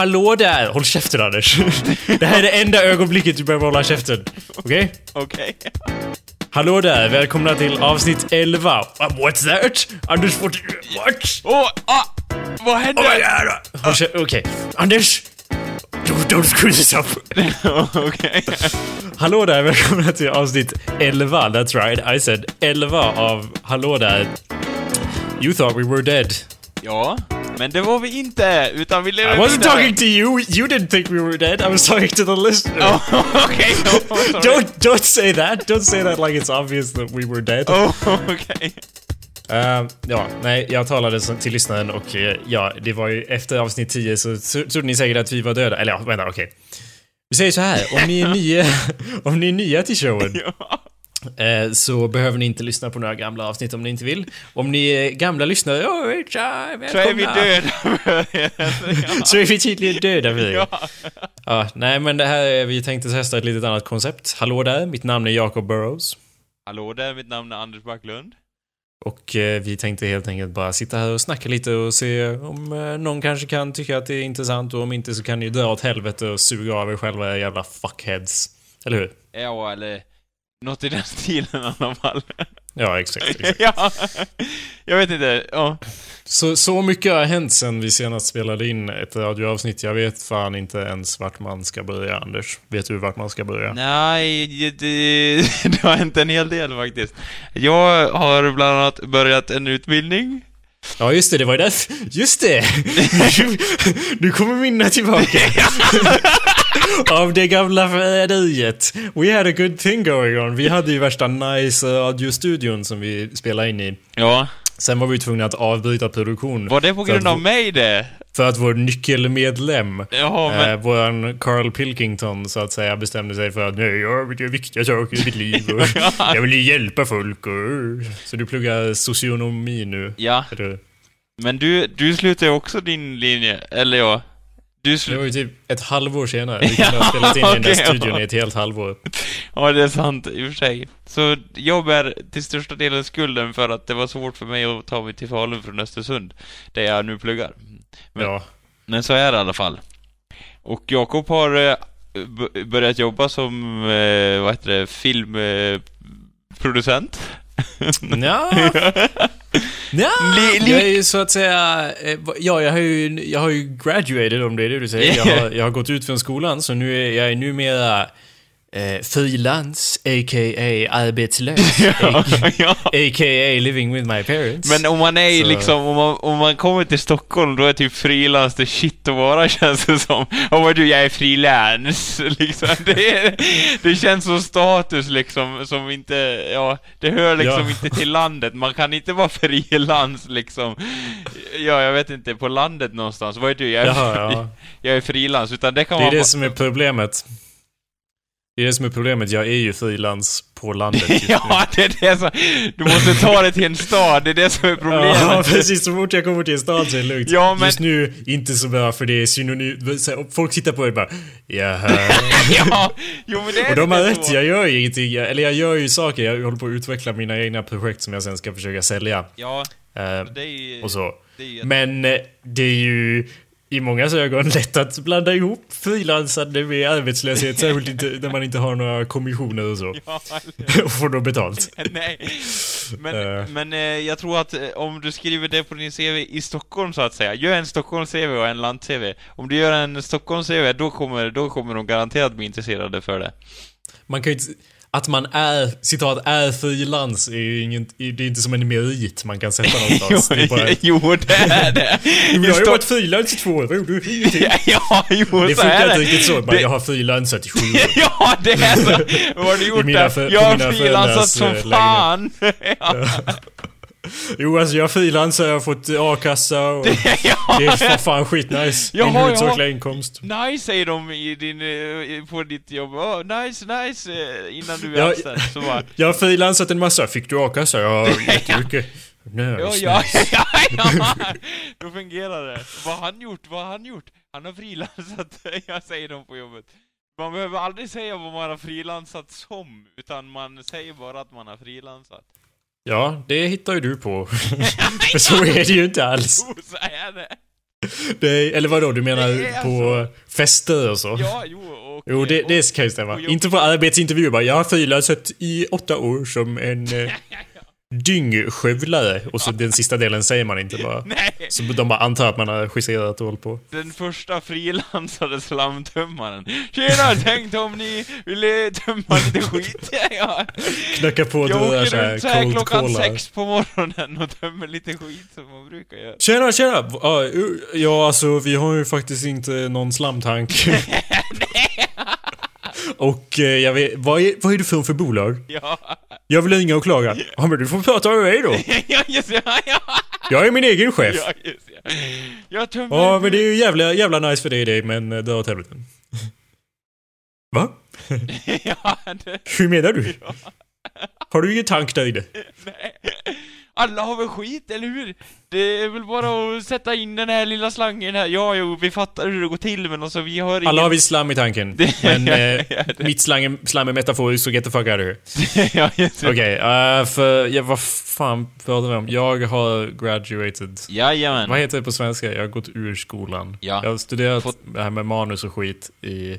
Hallå där! Håll käften Anders. Det här är det enda ögonblicket du behöver hålla käften. Okej? Okej. Hallå där, välkomna till avsnitt 11. Uh, what's that? Anders, what? What? Åh, ah, vad hände? Oh! Håll käften, okej. Anders! Don't, don't screw this up. Okej. Hallå där, välkomna till avsnitt 11. That's right, I said 11 av Hallå där. You thought we were dead. Ja, men det var vi inte, utan vi lever I wasn't vidare. talking to you. You didn't think we were dead. I was talking to the listener. Oh, oh, sorry. Don't don't say that. Don't say that like it's obvious that we were dead. Oh, okej. Ehm, ja, nej, jag talade till lyssnaren och eh, ja, det var ju efter avsnitt 10 så tro- trodde ni säkert att vi var döda. Eller ja, vänta, okej. Vi säger så här, om ni är nya, om ni är nya till showen Ja. Eh, så behöver ni inte lyssna på några gamla avsnitt om ni inte vill. Om ni är gamla lyssnare, ja, tja, Så är vi välkomna. döda. Så är vi tydligen döda vi. Ja. Ja, nej men det här är, vi tänkte testa ett litet annat koncept. Hallå där, mitt namn är Jacob Burrows. Hallå där, mitt namn är Anders Backlund. Och eh, vi tänkte helt enkelt bara sitta här och snacka lite och se om eh, någon kanske kan tycka att det är intressant och om inte så kan ni dra åt helvete och suga av er själva era jävla fuckheads. Eller hur? Ja, eller något i den stilen i alla fall. Ja, exakt. exakt. ja, jag vet inte. Ja. Så, så mycket har hänt sen vi senast spelade in ett radioavsnitt. Jag vet fan inte ens vart man ska börja, Anders. Vet du vart man ska börja? Nej, det, det har hänt en hel del faktiskt. Jag har bland annat börjat en utbildning. Ja, just det, det var ju därför. Just det! Nu, kommer minnet tillbaka. Av det gamla förräderiet. We had a good thing going on. Vi hade ju värsta nice radiostudion som vi spelade in i. Ja. Sen var vi tvungna att avbryta produktion. Var det på grund av vår- mig det? För att vår nyckelmedlem, Jaha, men... eh, våran Carl Pilkington så att säga, bestämde sig för att nej, jag göra viktiga saker i mitt liv och jag vill hjälpa folk och... Så du pluggar socionomi nu? Ja, Eller? men du, du slutar ju också din linje, eller ja. Du Det var ju typ ett halvår senare. Vi kunde ha spelat in i den där studion ja. i ett helt halvår. Ja, det är sant i och för sig. Så jag bär till största delen skulden för att det var svårt för mig att ta mig till Falun från Östersund, där jag nu pluggar. Men- Ja. Men så är det i alla fall. Och Jakob har eh, börjat jobba som, eh, vad heter det, filmproducent. Ja. Ja. Jag är ju så att säga... eh, Ja, jag har ju, jag har ju graduated om det är det du säger. Jag har, jag har gått ut från skolan så nu är jag är numera eh, frilans, a.k.a. arbetslös. ja, ja. A.k.a. living with my parents. Men om man är Så- liksom, om man, om man kommer till Stockholm, då är typ frilans det shit att vara känns det som. Vad du, jag är frilans, liksom. Det, är, det känns som status liksom, som inte, ja, det hör liksom Ja. inte till landet. Man kan inte vara frilans liksom. Ja, jag vet inte, på landet någonstans. Vad är du? Jag är, Jaha, ja. jag är frilans, utan det kan Det är man det som är problemet. Det är det som är problemet. Jag är ju frilans på landet just nu. Ja, det är det som... Du måste ta det till en stad, det är det som är problemet. Ja, precis. Så fort jag kommer till en stad så är det lugnt. Ja, men- Just nu, inte så bra för det är synonymt. Folk tittar på det och bara Jaha. ja, jo men det är Och de har rätt, så. jag gör ju ingenting. Eller jag gör ju saker. Jag håller på att utveckla mina egna projekt som jag sen ska försöka sälja. Ja, Eh, det är ju... och så. Det är ju Men eh, det är ju i många ögon lätt att blanda ihop frilansande med arbetslöshet. Särskilt inte, när man inte har några kommissioner och så. Ja, Och får då betalt. nej. Men, Eh. men eh, jag tror att eh, om du skriver det på din CV i Stockholm så att säga, gör en Stockholms-CV och en land-CV. Om du gör en Stockholms-CV, då kommer, då kommer de garanterat bli intresserade för det. Man kan ju inte... Att man är, citat, är frilans är ju ingen, det är inte som en merit man kan sätta någonstans. Det är bara, jo, det är det! jag har ju varit frilans i två år, vad gjorde du? Ingenting. ja, jo, Det så funkar är inte det. riktigt så. Bara, Det- jag har frilansat i sju år. ja, det är så! Vad har du gjort där? jag har frilansat som fan! ja. Jo, alltså jag frilansar, jag har fått a-kassa och det ja. är fan, fan skitnice. Min huvudsakliga inkomst. Nice säger de i din, eh, på ditt jobb. Oh, nice, nice, eh, innan du är Ja, anställd. Så bara, Jag har frilansat en massa. Fick du a-kassa? Ja, jättemycket. No, Ja, ja, nice. ja, ja, då fungerar det. Vad har han gjort? Vad har han gjort? Han har frilansat, jag säger dem på jobbet. Man behöver aldrig säga vad man har frilansat som, utan man säger bara att man har frilansat. Ja, det hittar ju du på. För så är det ju inte alls. Jo, så är det. Det är, eller vadå, du menar är på fester och så? Ja, jo, och... Jo, det, och, det kan ju stämma. och Inte på arbetsintervju bara, jag har frilansat i åtta år som en eh, dyngskövlare. Och så den sista delen säger man inte bara. Nej! Så de bara antar att man har justerat och hållit på. Den första frilansade slamtömmaren. Tjena, tänkte om ni ville tömma lite skit? Ja. Knacka på Jag åker såhär, runt så här cold klockan cola. sex på morgonen och tömmer lite skit som man brukar göra. Tjena, tjena! Ja, alltså vi har ju faktiskt inte någon slamtank. Och eh, jag vet, vad är, vad är du för för bolag? Ja, Jag vill ringa och klaga. Ja, men du får prata med mig då. ja, just ja, ja, Jag är min egen chef. ja, just ja. Jag tömmer... Ja, men det är ju jävla, jävla nice för dig det, men eh, dra åt helvete. Va? ja, det... Hur menar du? Har du ingen tank där inne? Nej. Alla har väl skit, eller hur? Det är väl bara att sätta in den här lilla slangen här. Ja, jo, vi fattar hur det går till, men alltså vi har ingen... Alla har visst slam i tanken. Det- Men eh, Ja, det- mitt slang, slam är metaforiskt, så get the fuck out of here. ja. Okej, eh, för, ja, vad fan pratar vi om? Jag har graduated. Jajamän. Vad heter det på svenska? Jag har gått ur skolan. Ja. Jag har studerat Fått- det här med manus och skit i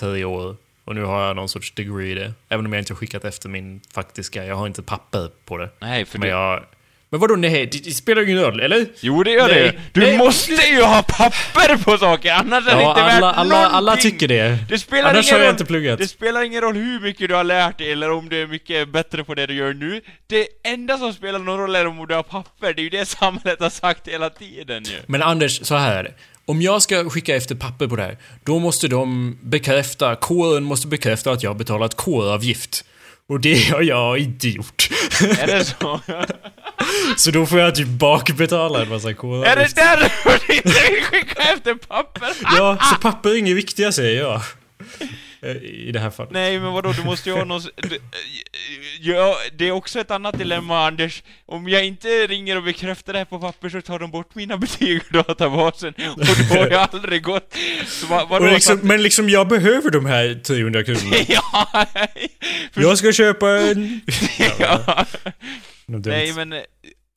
tre år. Och nu har jag någon sorts degree i det. Även om jag inte har skickat efter min faktiska. Jag har inte papper på det. Nej, för Men det... jag... Men vadå nej? Det, det spelar ju ingen roll, eller? Jo, det gör Nej, det Du nej. måste ju ha papper på saker, annars är det Ja, inte värt alla, alla, alla någonting. tycker det. Det spelar Annars ingen har jag roll. inte pluggat. Det spelar ingen roll hur mycket du har lärt dig eller om du är mycket bättre på det du gör nu. Det enda som spelar någon roll är om du har papper. Det är ju det samhället har sagt hela tiden ju. Men Anders, så här är det. Om jag ska skicka efter papper på det här, då måste de bekräfta, kåren måste bekräfta att jag har betalat kåravgift. Och det har jag inte gjort. Är det så? så då får jag typ bakbetala en massa är det kåravgift. därför du inte vill skicka efter papper? Ja, så papper är inget viktiga säger jag. Eh, I det här fallet. Nej men vadå, du måste ju ha någon... du- Ja, det är också ett annat dilemma Anders. Om jag inte ringer och bekräftar det här på papper så tar de bort mina betyg ur databasen. Och då har jag aldrig gått. Vad, vadå? Liksom, så men liksom, jag behöver de här 300 kronorna. ja, för, Jag ska köpa en... ja. Nej men eh,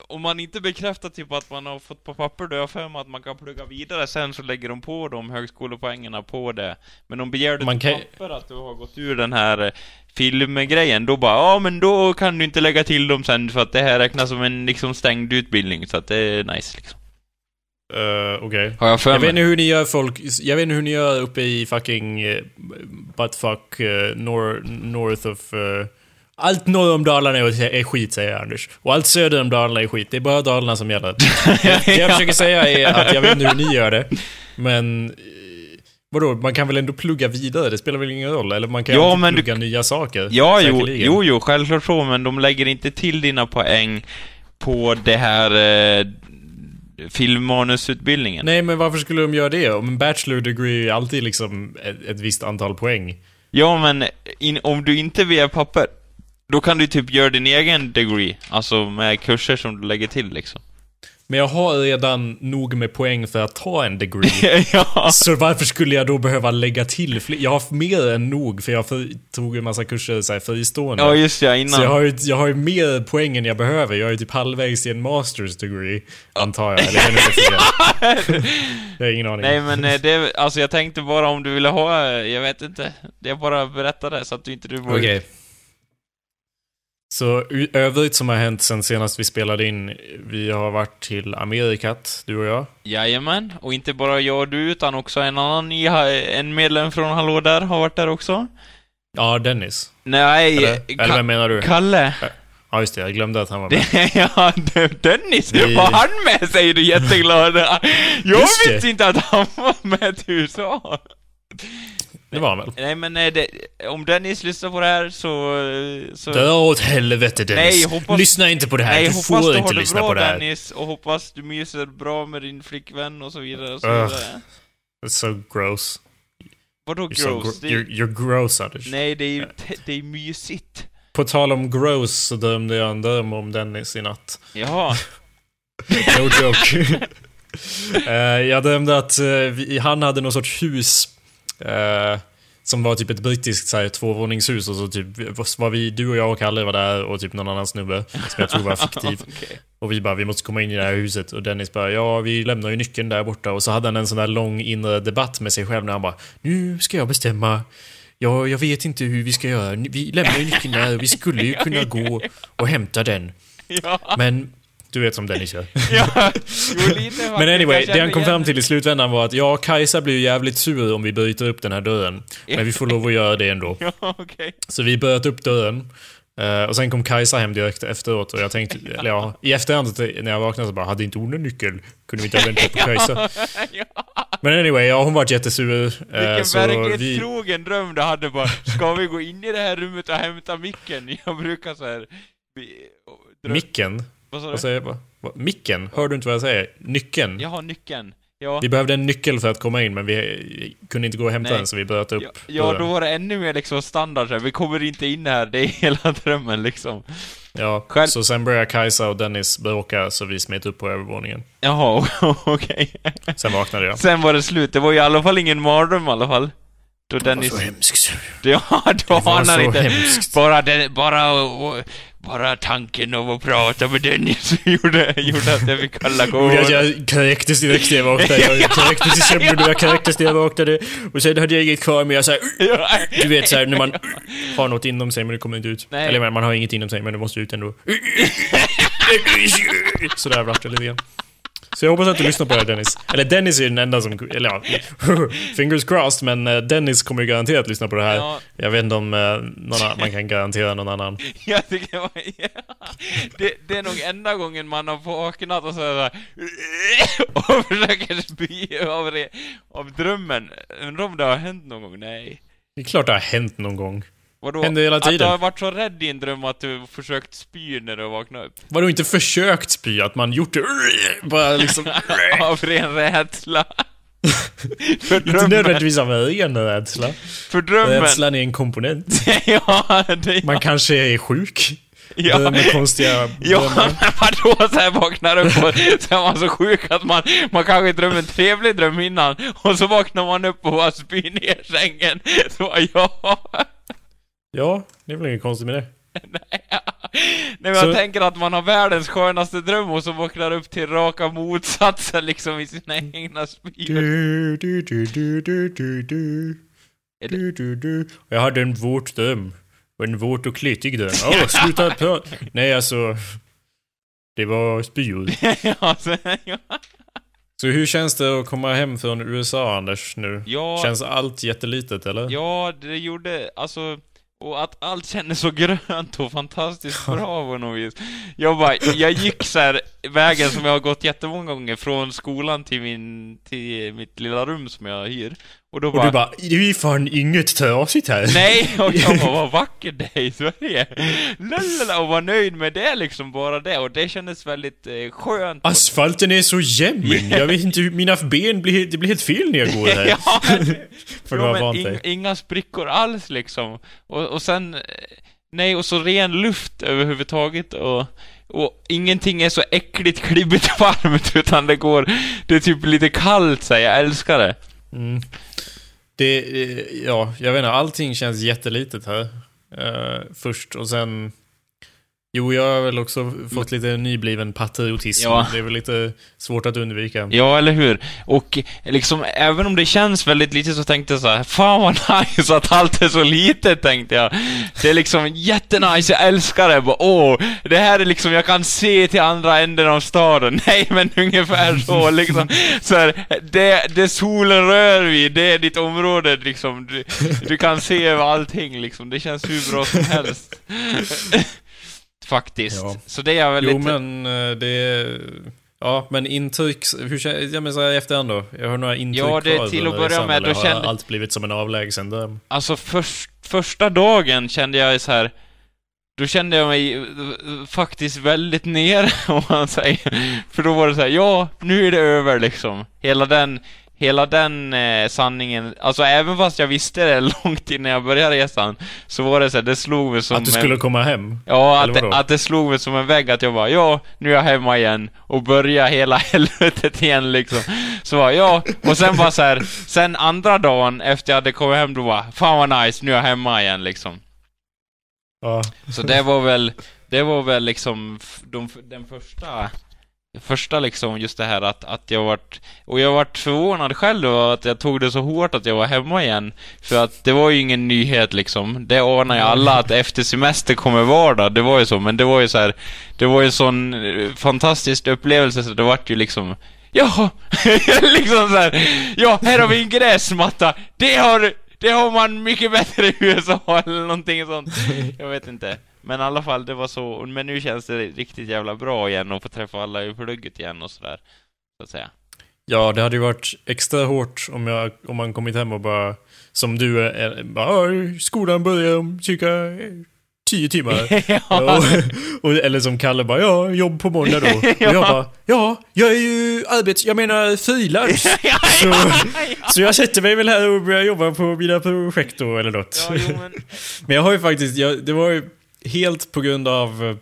om man inte bekräftar typ att man har fått på papper då har jag för mig att man kan plugga vidare sen så lägger de på de högskolepoängerna på det. Men om begär du Man på kan- papper att du har gått ur den här eh, filmgrejen, då bara ja men då kan du inte lägga till dem sen för att det här räknas som en liksom stängd utbildning så att det är nice liksom. Eh, Okej. Har jag för Jag mig? vet inte hur ni gör folk, jag vet inte hur ni gör uppe i fucking uh, buttfuck uh, nor north of... eh, allt norr om Dalarna är, skit säger Anders. Och allt söder om Dalarna är skit. Det är bara Dalarna som gäller. Det jag försöker säga är att jag vet inte hur ni gör det. Men... eh, Vadå, man kan väl ändå plugga vidare? Det spelar väl ingen roll? Eller man kan Ja, men du- plugga nya saker? Ja, jo, jo, jo, självklart så, men de lägger inte till dina poäng på det här eh, filmmanusutbildningen. Nej, men varför skulle de göra det? Om en bachelor degree är alltid liksom ett, ett visst antal poäng. Ja, men in, om du inte via papper, då kan du typ göra din egen degree, alltså med kurser som du lägger till liksom. Men jag har redan nog med poäng för att ta en degree. ja. Så varför skulle jag då behöva lägga till fler? Jag har mer än nog för jag tog en massa kurser så här, fristående. ja, just ja, så innan. jag har, ju, jag har ju mer poäng än jag behöver. Jag är typ halvvägs i en masters degree. Antar jag. Eller ännu fler. Jag har ingen aning. Nej men eh, det, alltså jag tänkte bara om du ville ha, eh, jag vet inte. Jag bara berättade så att du inte du var Okej. Så i övrigt som har hänt sen senast vi spelade in. Vi har varit till Amerikat, du och jag. Jajamän, och inte bara jag och du utan också en annan en medlem från Hallå där har varit där också. Ja, Dennis. Nej, Eller, Ka- eller vem menar du? Kalle. Ja, just det. Jag glömde att han var med. Ja, Dennis, Vi- var han med säger du jätteglad. Jag visste inte att han var med till USA. Det var han väl? Nej men eh, det, om Dennis lyssnar på det här så... eh, så Dra åt helvete Dennis. Nej, hoppas- Lyssna inte på det här. Nej, du får du inte lyssna bra på det här. Dennis, och hoppas du myser bra med din flickvän och så vidare och så vidare. It's so gross. Vadå You're, so gross? gr- Det, you're, you're gross Anders. nej, det är ju det är mysigt. på tal om gross så drömde jag en dröm om Dennis i natt. Jaha. No joke. Eh, jag drömde att eh, vi, han hade någon sorts hus. Eh, som var typ ett brittiskt så här, tvåvåningshus och så typ var vi, du och jag och Kalle var där och typ någon annan snubbe som jag tror var fiktiv. Okej. Och vi bara, vi måste komma in i det här huset. Och Dennis bara, ja vi lämnar ju nyckeln där borta. Och så hade han en sån där lång inre debatt med sig själv när han bara, nu ska jag bestämma. Ja, jag vet inte hur vi ska göra. Vi lämnar ju nyckeln där och vi skulle ju kunna gå och hämta den. Men, du vet som Dennis gör. ja. Jo, lite faktiskt. Men anyway, det han kom fram till i slutändan var att ja, Kajsa blir ju jävligt sur om vi bryter upp den här dörren. Men vi får lov att göra det ändå. Ja, okej. Så vi bröt upp dörren. eh, och sen kom Kajsa hem direkt efteråt och jag tänkte, eller ja, i efterhand när jag vaknade så bara, hade inte hon en nyckel? Kunde vi inte ha väntat på Kajsa? Men anyway, ja hon var jättesur. eh, vilken så vi, verklighetstrogen dröm du hade bara. Ska vi gå in i det här rummet och hämta micken? Jag brukar så här... dröm- micken? Vad sa Vad du? säger jag? Vad- vad- Micken? Hör du inte vad jag säger? Nyckeln? Jag har nyckeln. Ja. Vi behövde en nyckel för att komma in men vi kunde inte gå och hämta Nej. den så vi bröt upp Ja, ja, då var det ännu mer liksom standard så här. Vi kommer inte in här, det är hela drömmen liksom. Ja, Själv- så sen började Kajsa och Dennis bråka så vi smet upp på övervåningen. Jaha, okej. Sen vaknade jag. Sen var det slut. Det var i alla fall ingen mardröm i alla fall. Då Dennis... hemskt. Ja, då Det var har han så inte... hemskt. Bara, den, bara, bara tanken av att prata med Dennis gjorde, gjorde att jag fick kalla Och kårar. jag, kräktes direkt när jag vaknade. Jag kräktes i sömnen och jag kräktes när jag vaknade. Och sen hade jag inget kvar men jag såhär... Du vet såhär när man har något inom sig men det kommer inte ut. Nej. Eller man har inget inom sig men det måste ut ändå. Sådär vart det lite grann. Så jag hoppas att du lyssnar på det Dennis. Eller Dennis är den enda som... Eller ja, fingers crossed men eh, Dennis kommer ju garanterat lyssna på det här. Ja. Jag vet inte om eh, någon man kan garantera någon annan. Jag tycker det, var, det, det är nog enda gången man har vaknat och så här, och försöker spy av, det, av drömmen. Undrar om det har hänt någon gång? Nej. Det är klart det har hänt någon gång. Vadå? Händer hela Att du tiden. har varit så rädd i en dröm att du försökt spy när du vaknat upp? Vadå inte försökt spy? Att man gjort det... Bara liksom... av ren rädsla. för Inte drömmen. nödvändigtvis av egen rädsla. För drömmen. Rädslan är en komponent. ja, det, Man kanske är sjuk. ja. Med konstiga Ja, drömmar. men vadå så här vaknar upp och så är man så sjuk att man, man kanske drömmer en trevlig dröm innan och så vaknar man upp och bara spyr ner sängen. Så ja. Ja, det är väl inget konstigt med det. Nej, men Så- jag tänker att man har världens skönaste dröm och så vaknar upp till raka motsatsen liksom i sina egna spyor. Du, du, du, du, du, du, du. Är det- Du, du, du. Jag hade en våt dröm. Och En våt och kletig dröm. Åh, sluta prata. Nej, alltså. Det var spyor. ja, så, ja. Så hur känns det att komma hem från USA, Anders, nu? Ja. Känns allt jättelitet, eller? Ja, det gjorde, alltså, och att allt kändes så grönt och fantastiskt bra på något vis. Jag bara, jag gick så här vägen som jag har gått jättemånga gånger från skolan till min, till mitt lilla rum som jag hyr. Och då Och bara, du bara, det är fan inget trasigt här. Nej, och jag bara, vad vacker det är i Sverige. Lalala, och var nöjd med det liksom, bara det. Och det kändes väldigt eh, skönt. Asfalten är så jämn. Jag vet inte mina ben blir, det blir helt fel när jag går här. ja, För har men dig. inga sprickor alls liksom. Och, och sen, eh, nej, och så ren luft överhuvudtaget och, och ingenting är så äckligt klibbigt varmt utan det går, det är typ lite kallt så här, jag älskar det. Mm. Det, eh, ja, jag vet inte, allting känns jättelitet här. Uh, först och sen... Jo, jag har väl också fått lite nybliven patriotism. Ja. Det är väl lite svårt att undvika. Ja, eller hur? Och liksom, även om det känns väldigt litet så tänkte jag så här, fan vad nice att allt är så litet, tänkte jag. Det är liksom jättenice, jag älskar det. Bara, åh, det här är liksom, jag kan se till andra änden av staden. Nej, men ungefär så liksom. Så här, det, det solen rör vid, det är ditt område liksom. Du, du kan se över allting liksom. Det känns hur bra som helst. Faktiskt. Ja. Så det är jag väldigt... Jo, men eh, det... Ja, men intryck... Hur känns... Ja, men här i efterhand då? Jag har några intryck Ja, det är till att börja med, då har kände- allt blivit som en avlägsen dröm? Alltså först, första dagen kände jag så här. Då kände jag mig eh, faktiskt väldigt nere, om man säger. För då var det så här, ja, nu är det över liksom. Hela den, hela den eh, sanningen, alltså även fast jag visste det långt innan jag började resan, så var det så här, det slog mig som Att du skulle en, komma hem? Ja, att det, att det slog mig som en vägg att jag bara, ja, nu är jag hemma igen, och börja hela helvetet igen liksom. Så bara, ja, och sen bara så här, sen andra dagen efter jag hade kommit hem, då bara, fan vad nice, nu är jag hemma igen liksom. Ja. Så det var väl, det var väl liksom de, den första Första liksom just det här att, att jag vart Och jag vart förvånad själv att jag tog det så hårt att jag var hemma igen För att det var ju ingen nyhet liksom Det anar ju alla att efter semester kommer vardag Det var ju så, men det var ju så här Det var ju en sån eh, fantastisk upplevelse så det vart ju liksom Jaha! liksom så här, Ja, här har vi en gräsmatta Det har det har man mycket bättre i USA eller någonting sånt. Jag vet inte. Men i alla fall, det var så. Men nu känns det riktigt jävla bra igen och få träffa alla i plugget igen och sådär. Så att säga. Ja, det hade ju varit extra hårt om, jag, om man kommit hem och bara, som du, är, bara, "Ja, skolan börjar om cirka tio timmar. ja. och, och, eller som Kalle bara, ja, jobb på måndag då. Och jag bara, ja, jag är ju arbets... Jag menar frilans. Så, så jag sätter mig väl här och börjar jobba på mina projekt då, eller något. Ja, jo, men... Men jag har ju faktiskt, jag, det var ju helt på grund av eh,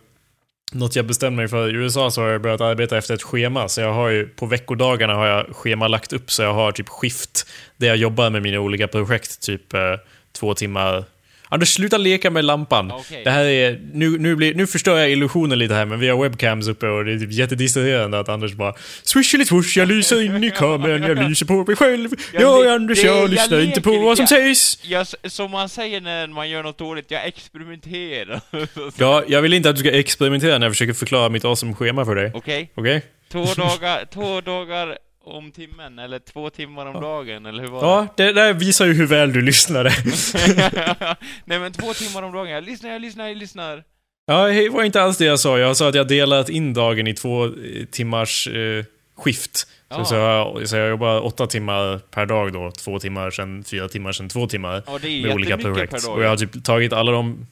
något jag bestämde mig för. I USA så har jag börjat arbeta efter ett schema. Så jag har ju, på veckodagarna har jag schema lagt upp så jag har typ skift där jag jobbar med mina olika projekt. Typ eh, två timmar. Anders, sluta leka med lampan. Okej. Det här är, nu, nu, blir, nu förstör jag illusionen lite här, men vi har webcams uppe och det är typ jättedistraherande att Anders bara Swishelitvoosh, jag lyser in i kameran, jag lyser på mig själv. Jag Jag är Anders, det- jag jag lyssnar inte på vad som lite. sägs. Jag, som man säger när man gör något dåligt, jag experimenterar. Ja, jag vill inte att du ska experimentera när jag försöker förklara mitt awesome schema för dig. Okej? Okej? Två dagar, två dagar om timmen, eller två timmar om dagen, eller hur var Ja, det där visar ju hur väl du lyssnade. det? Nej men två timmar om dagen, jag lyssnar, jag lyssnar, jag lyssnar. Ja, det var inte alls det jag sa. Jag sa att jag delat in dagen i två eh, timmars eh, skift. Så, Ja. så, jag, så jag jobbar åtta timmar per dag då. Två timmar, sen fyra timmar, sen två timmar. Ja, det är Med olika projekt. per dag. Och jag har typ tagit alla de...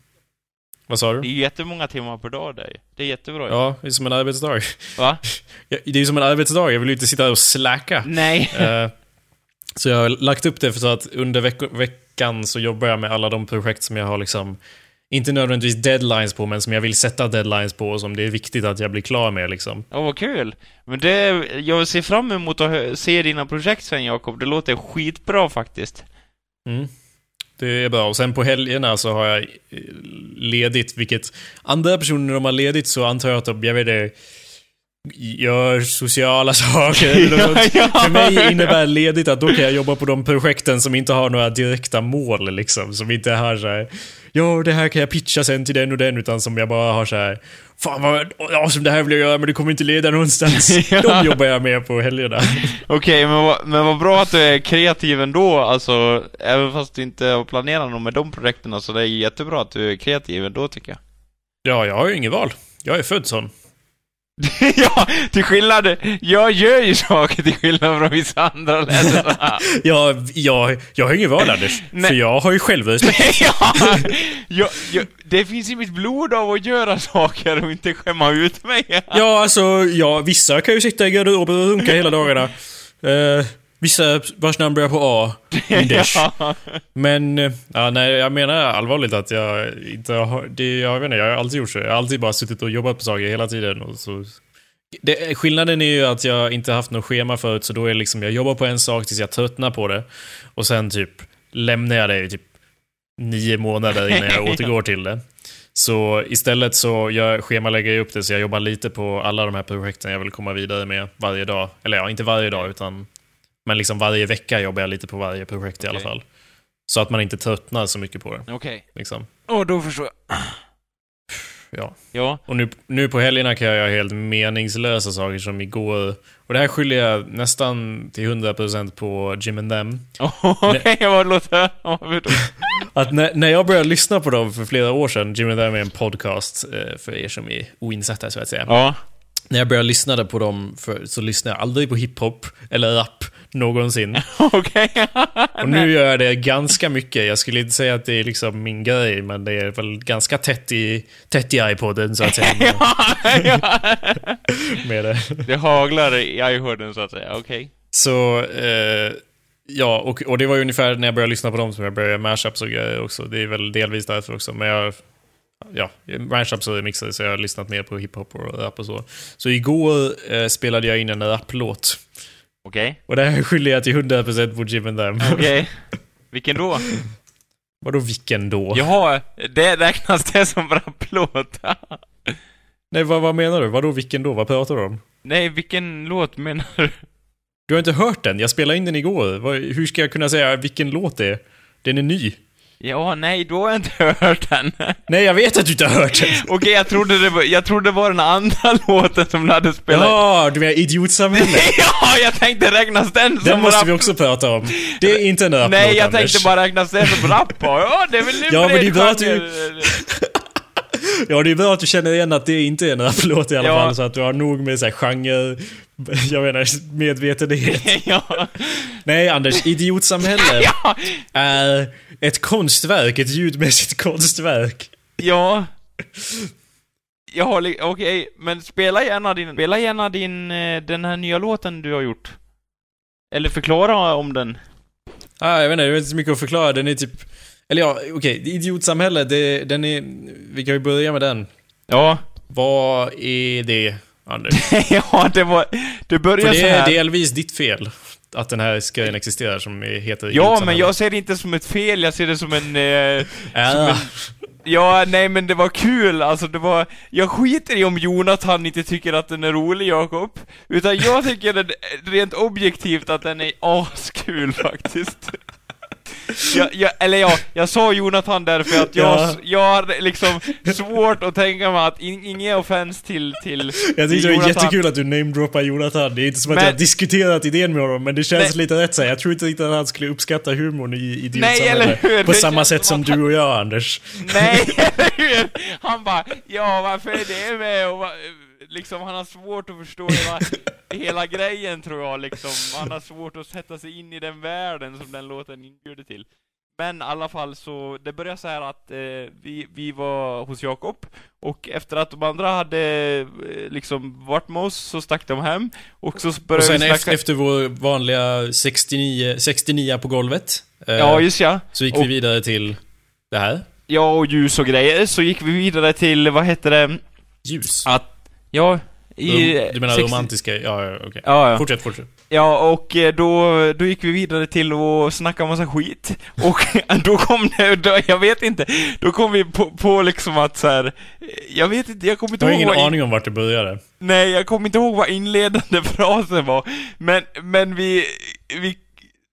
Vad sa Det du? är jättemånga timmar per dag där Det är jättebra Ja, det är som en arbetsdag. Va? Ja, Det är ju som en arbetsdag. Jag vill ju inte sitta och släcka. Nej. Eh, så jag har lagt upp det för så att under veck- veckan så jobbar jag med alla de projekt som jag har liksom inte nödvändigtvis deadlines på, men som jag vill sätta deadlines på och som det är viktigt att jag blir klar med liksom. Åh, vad kul! Men det, jag ser fram emot att se dina projekt sen Jakob, det låter skitbra faktiskt. Mm. Det är bra. Och sen på helgerna så har jag eh, ledigt, vilket andra personer när de har ledigt så antar jag att de, jag vet inte, gör sociala saker Ja, ja. För mig innebär ledigt att då kan jag jobba på de projekten som inte har några direkta mål liksom. Som inte har så här, ja det här kan jag pitcha sen till den och den, utan som jag bara har så här, fan vad awesome det här vill jag göra men det kommer inte leda någonstans. Ja. De jobbar jag med på helgerna. Okej, men, vad- men vad bra att du är kreativ ändå, alltså, även fast du inte har planerat något med de projekten, så det är jättebra att du är kreativ ändå tycker jag. Ja, jag har ju inget val. Jag är född sån. ja, till skillnad, jag gör ju saker till skillnad från vissa andra länder. Ja, jag, jag har inget val Anders. För jag har ju självrespekt. ja, jag, jag, det finns i mitt blod av att göra saker och inte skämma ut mig. Ja, alltså, ja, vissa kan ju sitta i garderoben och runka hela dagarna. Eh, vissa vars namn börjar på A. Ja. Men, eh, ja, nej, jag menar allvarligt att jag inte har... Det, jag vet inte, jag har alltid gjort så. Jag har alltid bara suttit och jobbat på saker hela tiden. Och så, det, skillnaden är ju att jag inte haft något schema förut, så då är det liksom, jag jobbar på en sak tills jag tröttnar på det. Och sen typ lämnar jag det i typ nio månader innan jag återgår till det. Så istället så jag schemalägger jag upp det så jag jobbar lite på alla de här projekten jag vill komma vidare med varje dag. Eller ja, inte varje dag utan men liksom varje vecka jobbar jag lite på varje projekt i alla fall. Så att man inte tröttnar så mycket på det. Okej. Liksom. Åh, då förstår jag. Ja. Ja. Och nu, nu på helgerna kan jag göra helt meningslösa saker som igår. Och det här skyller jag nästan till 100% på Jim and Them. Okej, vad låter ja, vad då? Att när, när jag började lyssna på dem för flera år sedan, Jim and Them är en podcast eh, för er som är oinsatta så att säga. Ja. När jag började lyssna på dem för, så lyssnade jag aldrig på hiphop eller rap. någonsin. Okej. Och nu gör jag det ganska mycket. Jag skulle inte säga att det är liksom min grej, men det är väl ganska tätt i, tätt i iPoden så att säga. Med, ja. med det. Det haglar i iPoden så att säga, okej. Så, eh, ja, och, och det var ungefär när jag började lyssna på dem som jag började med mashups och grejer också. Det är väl delvis därför också, men jag... Ja, mashups och remixer, så jag har lyssnat mer på hiphop och rap och så. Så igår eh, spelade jag in en raplåt. Okej. Och det här skyller jag till 100% på Jim and them. Okej. Vilken då? Vadå vilken då? Jaha, det räknas det som rapplåt? Nej, vad, vad menar du? Vadå vilken då? Vad pratar du om? Nej, vilken låt menar du? Du har inte hört den? Jag spelade in den igår. Hur ska jag kunna säga vilken låt det är? Den är ny. Ja, nej, då har jag inte hört den. Nej, jag vet att du inte har hört den. Okej, jag trodde det var, jag trodde det var den andra låten som du hade spelat. Ja, du menar idiotsamhället? ja, jag tänkte räknas den som Den måste rap? vi också prata om. Det är inte en raplåt, Nej, jag Anders. tänkte bara räknas den som rap Ja, det är väl Ja, men det är bra att du-. Ja, det är bra att du känner igen att det inte är en raplåt i alla Ja. fall, så att du har nog med så här genre... Jag menar, medvetenhet. ja. Nej, Anders, idiotsamhälle ja. är ett konstverk, ett ljudmässigt konstverk. Ja. Jag li- okej, men spela gärna din, spela gärna din, eh, den här nya låten du har gjort. Eller förklara om den. Ah, jag vet inte, det är inte så mycket att förklara. Den är typ... Eller ja, okej. Idiotsamhälle, det, den är... Vi kan ju börja med den. Ja. Vad är det, Anders? ja, det var, det För börjar det så är delvis ditt fel. Att den här grejen existerar som heter Ja, men jag ser det inte som ett fel, jag ser det som en... Eh, som Ah, en ja, nej men det var kul, alltså det var... Jag skiter i om Jonathan inte tycker att den är rolig, Jakob. Utan jag tycker den, rent objektivt att den är askul faktiskt. Jag, jag, eller ja, jag sa Jonathan därför att jag, Ja. jag har liksom svårt att tänka mig att, in, ingen offens till, till jag tyckte det var jättekul att du namedroppar Jonathan. Det är inte som att Men- jag har diskuterat idén med honom, men det känns Nej. lite rätt så. Jag tror inte riktigt att han skulle uppskatta humorn i Nej, idiotsamhälle. eller hur? På Det samma sätt som att du och jag, Anders. Nej, eller hur? Han bara, ja varför är det med? Och liksom, han har svårt att förstå hela, hela grejen tror jag liksom. Han har svårt att sätta sig in i den världen som den låten inbjuder till. Men i alla fall så, det började så här att eh, vi, vi var hos Jakob, och efter att de andra hade eh, liksom varit med oss så stack de hem, och så Och började sen vi snacka... efter vår vanliga 69, 69 på golvet. eh, Ja, just ja. Så gick och- vi vidare till det här. Ja, och ljus och grejer, så gick vi vidare till, vad hette det? Ljus. Att, ja, i... Du menar 60 romantiska? Ja, ja okej. Ja, ja. Fortsätt, fortsätt. Ja, och eh, då, då gick vi vidare till att snacka massa skit. Och då kom det, då, jag vet inte, då kom vi på, på liksom att så här. eh, jag vet inte, jag kommer inte Jag har ihåg ingen in, aning om vart det började. Nej, jag kommer inte ihåg vad inledande frasen var. Men, men vi, vi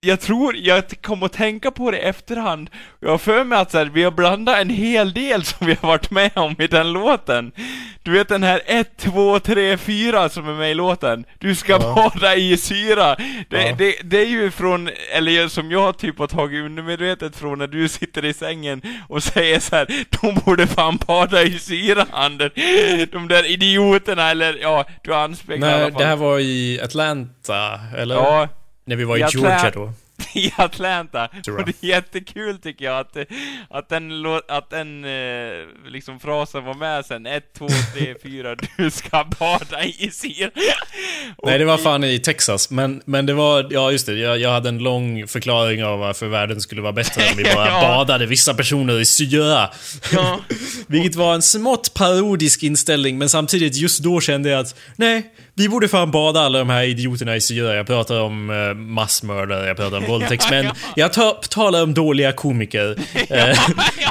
jag tror, jag kom att tänka på det i efterhand, jag har för mig att så här, vi har blandat en hel del som vi har varit med om i den låten. Du vet den här 1, 2, 3, 4 som är med i låten. Du ska Ja. bada i syra. Det, Ja. det, det är ju från, eller som jag typ har tagit undermedvetet från när du sitter i sängen och säger så här, de borde fan bada i syra, Anders. De där idioterna, eller ja, du anspeglar i alla Nej, fall. det här var i Atlanta, eller? Ja, När vi var i i Georgia då. i Atlanta. Och det är jättekul tycker jag att, att den, att den eh, liksom frasen var med sen. 1, 2, 3, 4, du ska bada i syra. Nej, det var fan i Texas. Men, men det var, ja just det, jag, jag hade en lång förklaring av varför världen skulle vara bättre om vi bara Ja. badade vissa personer i syra. Ja, Vilket var en smått parodisk inställning, men samtidigt just då kände jag att nej, vi borde fan bada alla de här idioterna i syra. Jag pratar om eh, massmördare, jag pratar om våldtäktsmän. Jag tar, talar om dåliga komiker. Eh,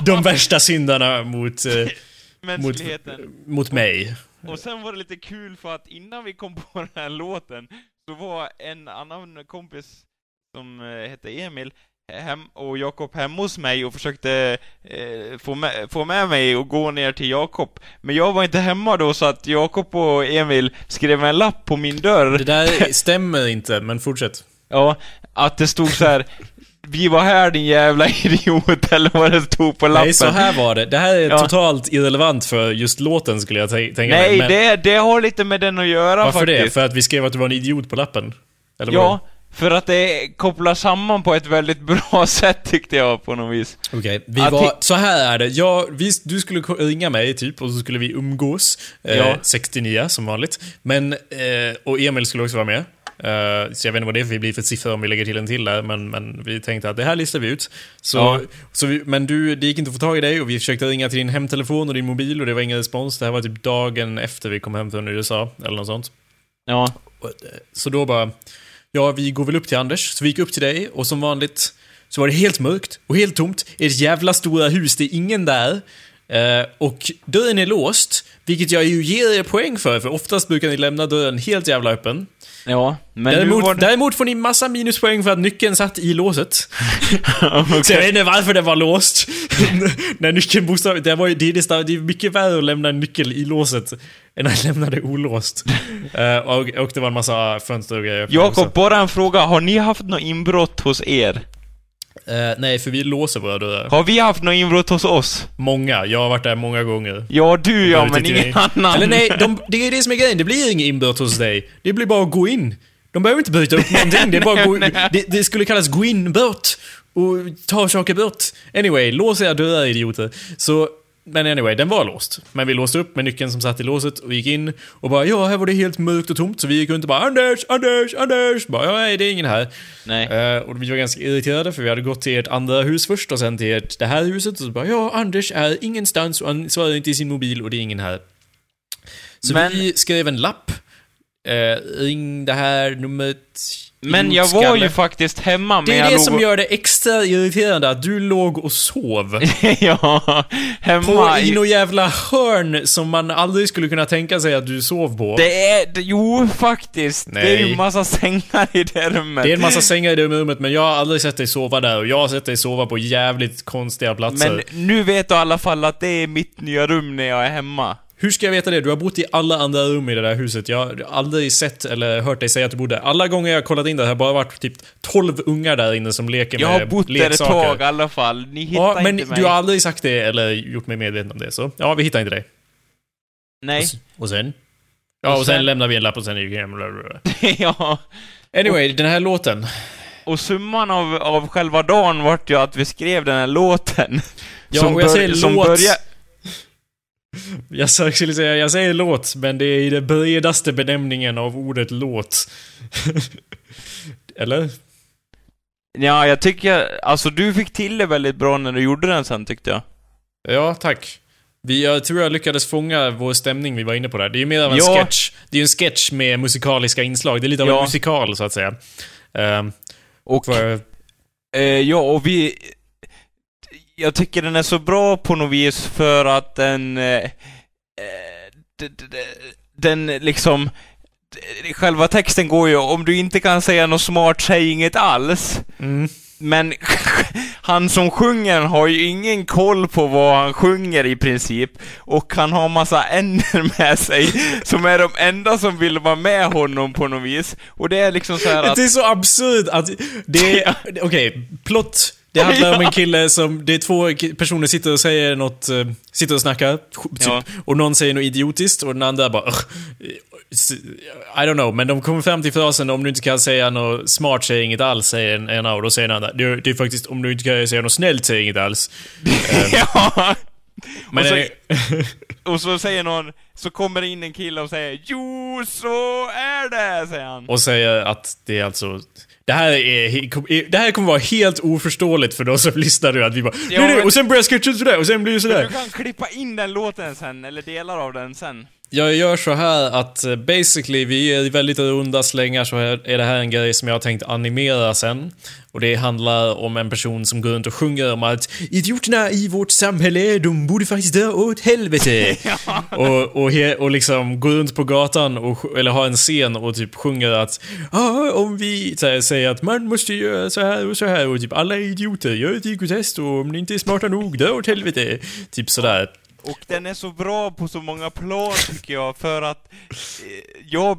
de värsta syndarna mot, eh, mänskligheten. mot mig. Och sen var det lite kul för att innan vi kom på den här låten så var en annan kompis som hette Emil hem, och Jakob hemma hos mig och försökte eh, få, med, få med mig och gå ner till Jakob. Men jag var inte hemma då så att Jakob och Emil skrev en lapp på min dörr. Det där stämmer inte, men fortsätt. Ja, att det stod så här. Vi var här din jävla idiot, eller vad det stod på lappen. Nej, så här var det. Det här är Ja. totalt irrelevant för just låten skulle jag tän- tänka Nej, mig. Men det, det har lite med den att göra varför faktiskt. det? För att vi skrev att du var en idiot på lappen? Eller Ja, vadå? För att det kopplar samman på ett väldigt bra sätt tyckte jag på något vis. Okej, vi Att var... Så här är det. Jag, vi, du skulle ringa mig typ och så skulle vi umgås. Eh, Ja. 69 som vanligt. Men, eh, och Emil skulle också vara med. Eh, så jag vet inte vad det är för vi blir för siffror om vi lägger till en till där, men, men vi tänkte att det här listar vi ut. Så, Ja. så vi, men du, det gick inte att få tag i dig och vi försökte ringa till din hemtelefon och din mobil och det var ingen respons. Det här var typ dagen efter vi kom hem från USA, eller något sånt. Ja. Så då bara, ja vi går väl upp till Anders. Så vi gick upp till dig och som vanligt så var det helt mörkt och helt tomt. Ett jävla stora hus, det är ingen där. Eh, och dörren är låst, vilket jag ju ger er poäng för, för oftast brukar ni lämna dörren helt jävla öppen. Ja. Men däremot, det... däremot får ni massa minuspoäng för att nyckeln satt i låset. Okej. Så jag vet inte varför den var låst. När nyckeln bokstavligt... Det, var, det, är nästan- det är mycket värre att lämna en nyckel i låset än att lämna det olåst. Eh, och, och det var en massa fönster och grejer. Jakob, bara en fråga. Har ni haft något inbrott hos er? Eh, nej, för vi låser våra dörrar. Har vi haft något inbrott hos oss? Många. Jag har varit där många gånger. Ja, du ja, men ingen dig. annan. Eller nej, de, det är det som är grejen. Det blir inget inbrott hos dig. Det blir bara att gå in. De behöver inte bryta upp någonting. Det är bara gå det, det skulle kallas gå in-brott. Och ta saker bort. Anyway, lås era dörrar idioter. Så, men anyway, den var låst. Men vi låste upp med nyckeln som satt i låset och gick in och bara ja, här var det helt mörkt och tomt. Så vi gick runt och bara Anders, Anders, Anders. Bara ja, nej, det är ingen här. Nej. Eh, och vi var ganska irriterade för vi hade gått till ert andra hus först och sen till ert, det här huset. Och så bara ja, Anders är ingenstans och han svarar inte i sin mobil och det är ingen här. Så Men- vi skrev en lapp. Eh, ring det här numret. Men jag var ju faktiskt hemma, men Det är det som och- gör det extra irriterande, att du låg och sov. ja, hemma På i något jävla hörn som man aldrig skulle kunna tänka sig att du sov på. Det är... Det, jo, faktiskt. Det är ju Nej. massa sängar i det rummet. Det är en massa sängar i det rummet, men jag har aldrig sett dig sova där och jag har sett dig sova på jävligt konstiga platser. Men nu vet du i alla fall att det är mitt nya rum när jag är hemma. Hur ska jag veta det? Du har bott i alla andra rum i det där huset. Jag har aldrig sett eller hört dig säga att du bodde. Alla gånger jag har kollat in det har bara varit typ 12 ungar där inne som leker Jag med har bott där ett leksaker. tag i alla fall. Ni hittar Ja, men inte mig. du har aldrig sagt det eller gjort mig medveten om det, så ja, vi hittar inte dig. Nej. Och sen? Ja, och, Och sen, sen- lämnar vi en lapp och sen gick hem. ja. Anyway, den här låten. Och summan av, av själva dagen vart ju att vi skrev den här låten. Ja, och jag säger som låt. Jag skulle säga, jag säger låt, men det är i den bredaste benämningen av ordet låt. eller? Ja, jag tycker... Alltså, du fick till det väldigt bra när du gjorde den sen, tyckte jag. Ja, tack. Vi, jag tror jag lyckades fånga vår stämning vi var inne på där. Det är ju mer av en Ja. sketch. Det är ju en sketch med musikaliska inslag. Det är lite av Ja. en musikal, så att säga. Ehm, Och... för, Eh, ja, och vi... Jag tycker den är så bra på något vis för att den... Eh, eh, den liksom... Själva texten går ju, om du inte kan säga något smart, säg inget alls. mm, Men han som sjunger har ju ingen koll på vad han sjunger i princip. Och han har massa änder med sig, som är de enda som vill vara med honom på något vis. Och det är liksom så här att... Det är så absurt att det är... Okej, plott. Det handlar om en kille som... Det är två personer sitter och säger något... eh, Sitter och snackar. Typ, Ja. Och någon säger något idiotiskt och den andra bara... I don't know, men de kommer fram till frasen om du inte kan säga något smart, säg inget alls, säger en ena och då säger den andra. Det, det är faktiskt om du inte kan säga något snällt, säg inget alls. ja! Men och, så, och så säger någon, så kommer det in en kille och säger Jo, så är det, säger han. och säger att det är alltså... Det här, är, det här kommer vara helt oförståeligt för de som lyssnar nu, att vi bara Ja, men- och sen börjar sketchen sådär, och sen blir det sådär. Du kan klippa in den låten sen, eller delar av den sen. Jag gör så här att eh, basically, vi är i väldigt runda slängar så är det här en grej som jag har tänkt animera sen. Och det handlar om en person som går runt och sjunger om att idioterna i vårt samhälle, de borde faktiskt dö åt helvete. och, och, he, och liksom går runt på gatan och, eller har en scen och typ sjunger att ah, om vi här, säger att man måste göra så här och så här och typ alla är idioter, gör ett IQ-test och om ni inte är smarta nog, dö åt helvete. Typ sådär. Och den är så bra på så många plan tycker jag, för att eh, jag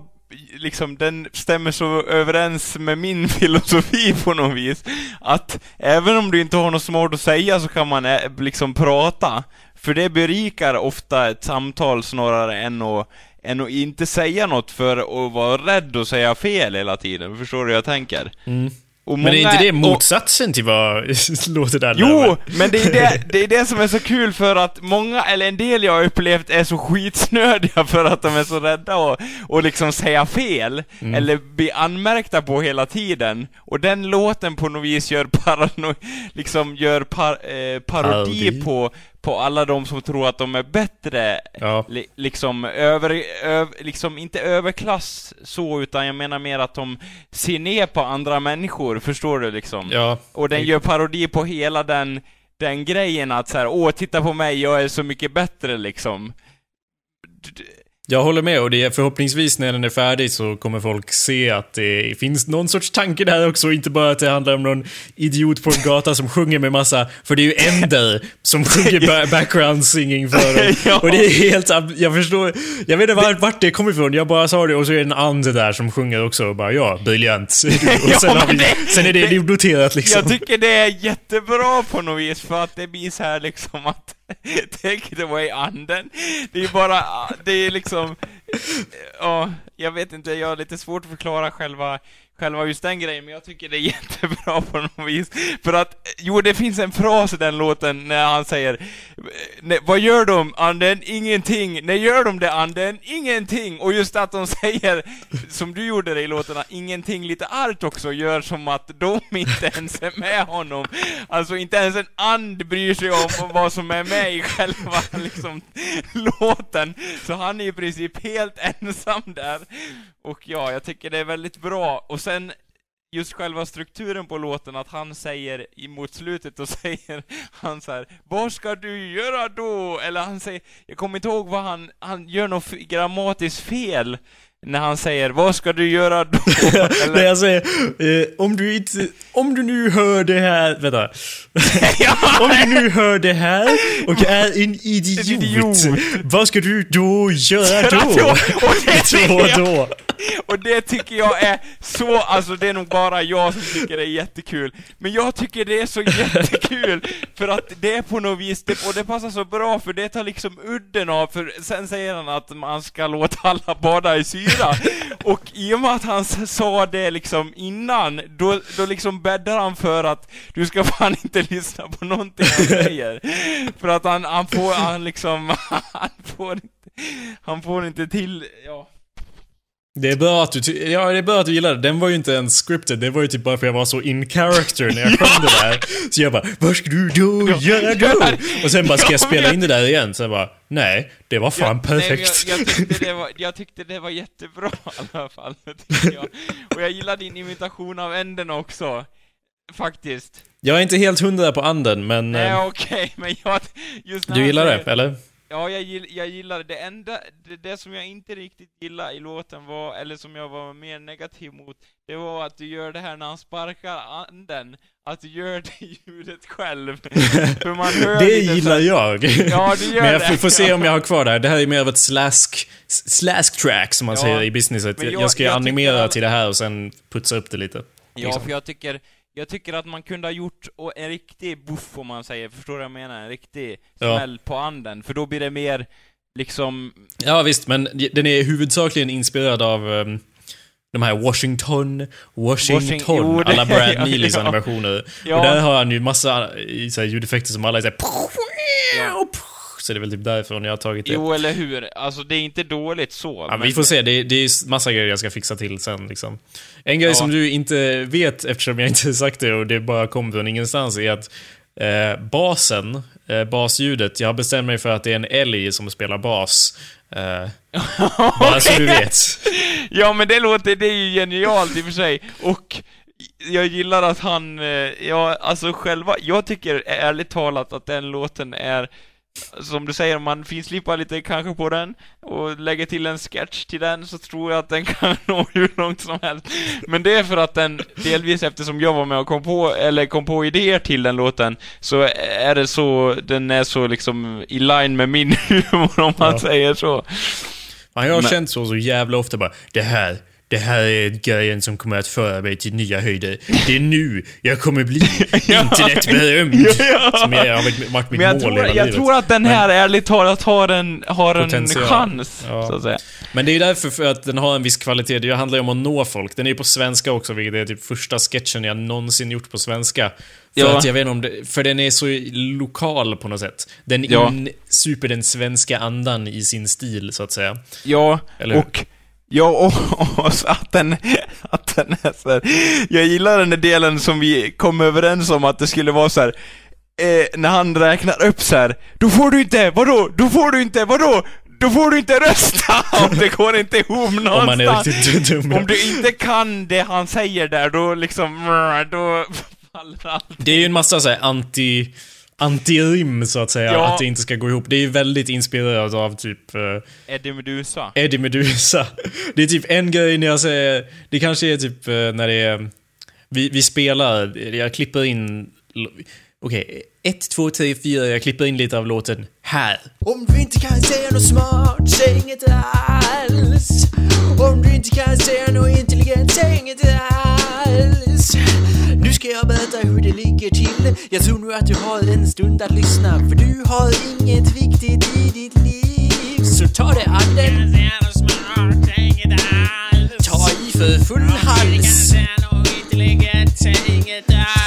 liksom, den stämmer så överens med min filosofi på något vis. Att även om du inte har något smart att säga så kan man eh, liksom prata. För det berikar ofta ett samtal snarare än att än att inte säga något för att vara rädd och säga fel hela tiden. Förstår du hur jag tänker? Mm. Och Men är inte det och- motsatsen till vad låter där Jo, men det är det, det är det som är så kul för att många, eller en del jag har upplevt är så skitsnödiga för att de är så rädda och, och liksom säga fel, Mm. eller bli anmärkta på hela tiden. Och den låten på något vis gör parano, liksom gör par, eh, parodi Parodi. på, på alla de som tror att de är bättre, Ja. li, liksom över, öv, liksom inte överklass så, utan jag menar mer att de ser ner på andra människor, förstår du liksom? Ja. Och den gör parodi på hela den, den grejen att så här, åh titta på mig, jag är så mycket bättre liksom. D- Jag håller med och det är förhoppningsvis när den är färdig så kommer folk se att det finns någon sorts tanke där också, inte bara att det handlar om någon idiot på en gata som sjunger med massa, för det är ju Ender som sjunger ba- background singing för dem. Ja. Och det är helt, jag förstår, jag vet inte vart, vart det kommer ifrån, jag bara sa det och så är det en ande där som sjunger också och bara ja, briljant. Och sen, vi, det- sen är det, det- noterat liksom. Jag tycker det är jättebra på något vis, för att det blir så här liksom att take it away anden. Det är bara, det är liksom, eh, ja, jag vet inte, jag har lite svårt att förklara själva, själva just den grejen, men jag tycker det är jättebra på något vis. För att, jo det finns en fras i den låten när han säger Vad gör de anden? Ingenting. När gör de det anden? Ingenting. Och just att de säger, som du gjorde det i låtarna, ingenting lite argt också, gör som att de inte ens är med honom. Alltså inte ens en and bryr sig om vad som är med i själva liksom låten. Så han är i princip helt ensam där. Och ja, jag tycker det är väldigt bra. Och sen just själva strukturen på låten, att han säger mot slutet, och säger han så här, Vad ska du göra då? Eller han säger, jag kommer inte ihåg vad han, han gör något grammatiskt fel när han säger, vad ska du göra då? Eller, jag säger, eh, om du inte, om du nu hör det här, vänta. Om du nu hör det här och är en idiot, idiot. vad ska du då göra då? Och det Då, jag- då. Och det tycker jag är så, alltså det är nog bara jag som tycker det är jättekul. Men jag tycker det är så jättekul, för att det är på något vis, det, och det passar så bra för det tar liksom udden av, för sen säger han att man ska låta alla bada i syra. Och i och med att han sa det liksom innan, då, då liksom bäddar han för att du ska fan inte lyssna på någonting han säger. För att han, han får, han liksom, han får inte, han får inte till, ja. Det är bra att du, ja det är bra att du gillar det. Den var ju inte ens scripted, det var ju typ bara för jag var så in character när jag sjöng det där. Så jag bara, vad ska du då göra då? Och sen bara, ska jag spela jag- in det där igen? Jag bara, nej, det var fan Ja, nej, men perfekt. jag, jag, tyckte det var, jag tyckte det var jättebra i alla fall, jag. Och jag gillar din imitation av änden också. Faktiskt. Jag är inte helt hundra på anden, men... Nej, eh, okej, men jag... Du gillar det, eller? Ja, jag, gill, jag gillar det. Enda, det, det som jag inte riktigt gillar i låten var, eller som jag var mer negativ mot, det var att du gör det här när han sparkar anden, att du gör det ljudet själv. För man hör Det så gillar här- jag. Ja, du gör Men jag det. får, se om jag har kvar det här. Det här är mer av ett slask, slask track som man Ja, säger i businesset. jag- jag ska jag animera tycker- till det här och sen putsa upp det lite. Ja, liksom. för jag tycker, jag tycker att man kunde ha gjort en riktig buff om man säger, förstår du vad jag menar? En riktig Ja. smäll på anden, för då blir det mer liksom... Ja visst, men den är huvudsakligen inspirerad av um, de här Washington, Washington, Washing- jo, det- alla Brad ja, Neelys ja. animationer. Ja. Och där har han ju massa så här, ljudeffekter som alla är såhär... Ja. Så det är väl typ därifrån jag har tagit det. Jo, eller hur? Alltså det är inte dåligt så. Ja, vi får se. Det, det är massa grejer jag ska fixa till sen liksom. En grej Ja. som du inte vet, eftersom jag inte sagt det och det bara kom från ingenstans, är att eh, basen, eh, basljudet, jag har bestämt mig för att det är en älg som spelar bas. Eh, bara så du vet. Ja, men det låter, det är ju genialt i och för sig. Och jag gillar att han, eh, ja, alltså själva, jag tycker ärligt talat att den låten är som du säger, om man finslipar lite kanske på den och lägger till en sketch till den så tror jag att den kan nå hur långt som helst. Men det är för att den, delvis eftersom jag var med och kom på, eller kom på idéer till den låten, så är det så, den är så liksom i line med min humor om man Ja. säger så. Man, jag har Men- känt så så jävla ofta bara, det här, det här är grejen som kommer att föra mig till nya höjder. Det är nu jag kommer bli internetberömd. Ja. Som jag har varit mitt Men jag, mål tror, hela jag livet. tror att den här ärligt talat har en, har en chans, Ja. så att säga. Men det är ju därför för att den har en viss kvalitet. Det handlar ju om att nå folk. Den är ju på svenska också, vilket är typ första sketchen jag någonsin gjort på svenska. För Ja. att jag vet inte om det, för den är så lokal på något sätt. Den Ja. insuper den svenska andan i sin stil, så att säga. Ja, Eller hur? och... Ja, och, att den, att den är så här, Jag gillar den där delen som vi kom överens om att det skulle vara så här. Eh, när han räknar upp så här. Då får du inte, vadå? Då får du inte, vadå? Då får du inte rösta! Om det går inte ihop någonstans. Om man är riktigt dum. Om du inte kan det han säger där, då liksom, då faller allt. Det är ju en massa så här anti... Anti-rim, så att säga, Ja. att det inte ska gå ihop. Det är väldigt inspirerat av typ... eh, Eddie Medusa. Eddie Medusa. Det är typ en grej när jag säger... Det kanske är typ eh, när det är... Vi, vi spelar, jag klipper in... Okej, ett, två, tre, fyra, jag klipper in lite av låten här. Om du inte kan säga något smart, säg inget alls. Om du inte kan säga något intelligent, säg inget alls. Nu ska jag berätta hur det ligger till. Jag tror nu att du har en stund att lyssna, för du har inget viktigt i ditt liv. Så ta det anden, ta i för full hals.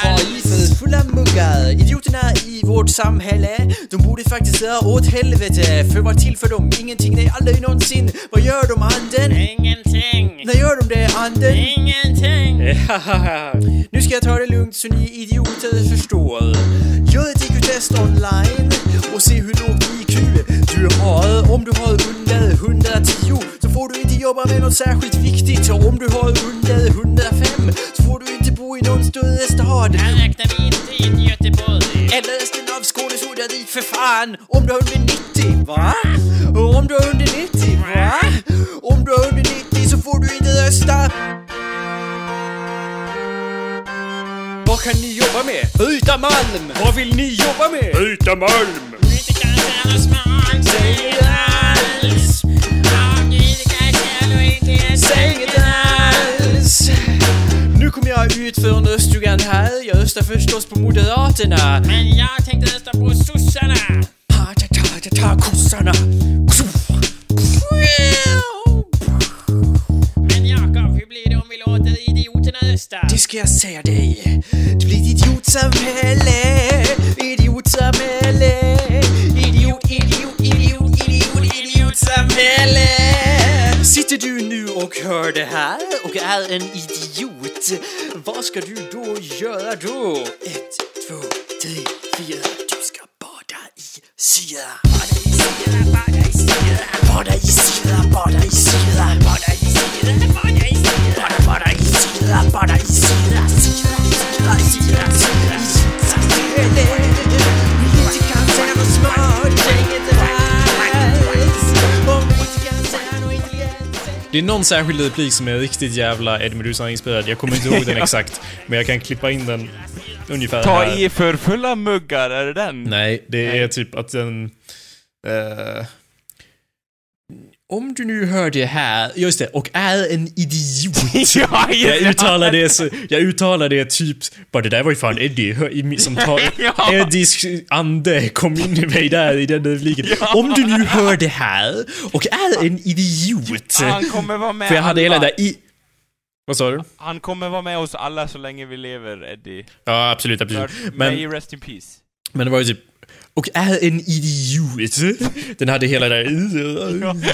Ta i fulla muggar. Idioterna i vårt samhälle, de borde faktiskt dra åt helvete. För vad till för dem? Ingenting, nej aldrig någonsin. Vad gör de anden? Ingenting. När gör de det anden? Ingenting. Nu ska jag ta det lugnt så ni idioter förstår. Gör ett IQ-test online och se hur lågt IQ du har. Om du har under 110 så får du inte jobba med något särskilt viktigt. Och om du har under 105 så får du inte bo i någon större stad. Här räknar vi inte in Göteborg. Eller resten av Skåne så dit för fan. Om du har under 90, va? Om du har under 90, va? Om du har under 90 så får du inte rösta. Vad kan ni jobba med? Bryta malm! Vad vill ni jobba med? Bryta malm! Säg alls! Nu kommer jag ut för en röststugand här. Jag röstar förstås på Moderaterna. Men jag tänkte rösta på sossarna. Ta, ta, ta, ta, ta kossarna. Men Jakob, hur blir det om vi låter idioterna rösta? Det ska jag säga dig. Det blir ett idiotsamhälle. Idiotsamhälle. Idiot, idiot, idiot, idiot, idiotsamhälle. Sitter du nu och hör det här och är en idiot? Vad ska du då göra då? Ett, Det är någon särskild replik som är riktigt jävla Eddie Meduza-inspirerad. Jag kommer inte ihåg den exakt, men jag kan klippa in den ungefär Ta här. i för fulla muggar, är det den? Nej, det är typ att den... eh, om du nu hör det här, just det, och är en idiot. ja, Jag uttalar det så, jag uttalar det typ, bara det där var ju fan Eddie som tar, Ja. Eddies ande kom in i mig där i den repliken. Om du nu hör det här och är en idiot. Han kommer vara med För jag hade hela alla. där i... Vad sa du? Han kommer vara med oss alla så länge vi lever, Eddie. Ja, absolut, absolut. Men... May rest in peace. men det var ju typ, och är en idiot. Den hade hela där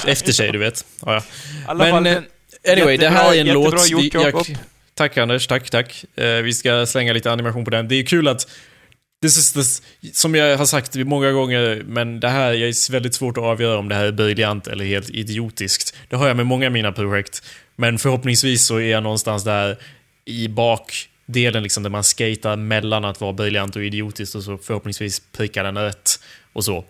efter sig, du vet. Ja, ja. Men, fall, eh, Anyway, det här är en låt... gjort, vi- jag, tack Anders, tack, tack. Eh, vi ska slänga lite animation på den. Det är kul att... This is this, som jag har sagt många gånger, men det här jag är väldigt svårt att avgöra om det här är briljant eller helt idiotiskt. Det har jag med många av mina projekt. Men förhoppningsvis så är jag någonstans där i bakdelen liksom, där man skatar mellan att vara briljant och idiotiskt och så förhoppningsvis prickar den rätt och så.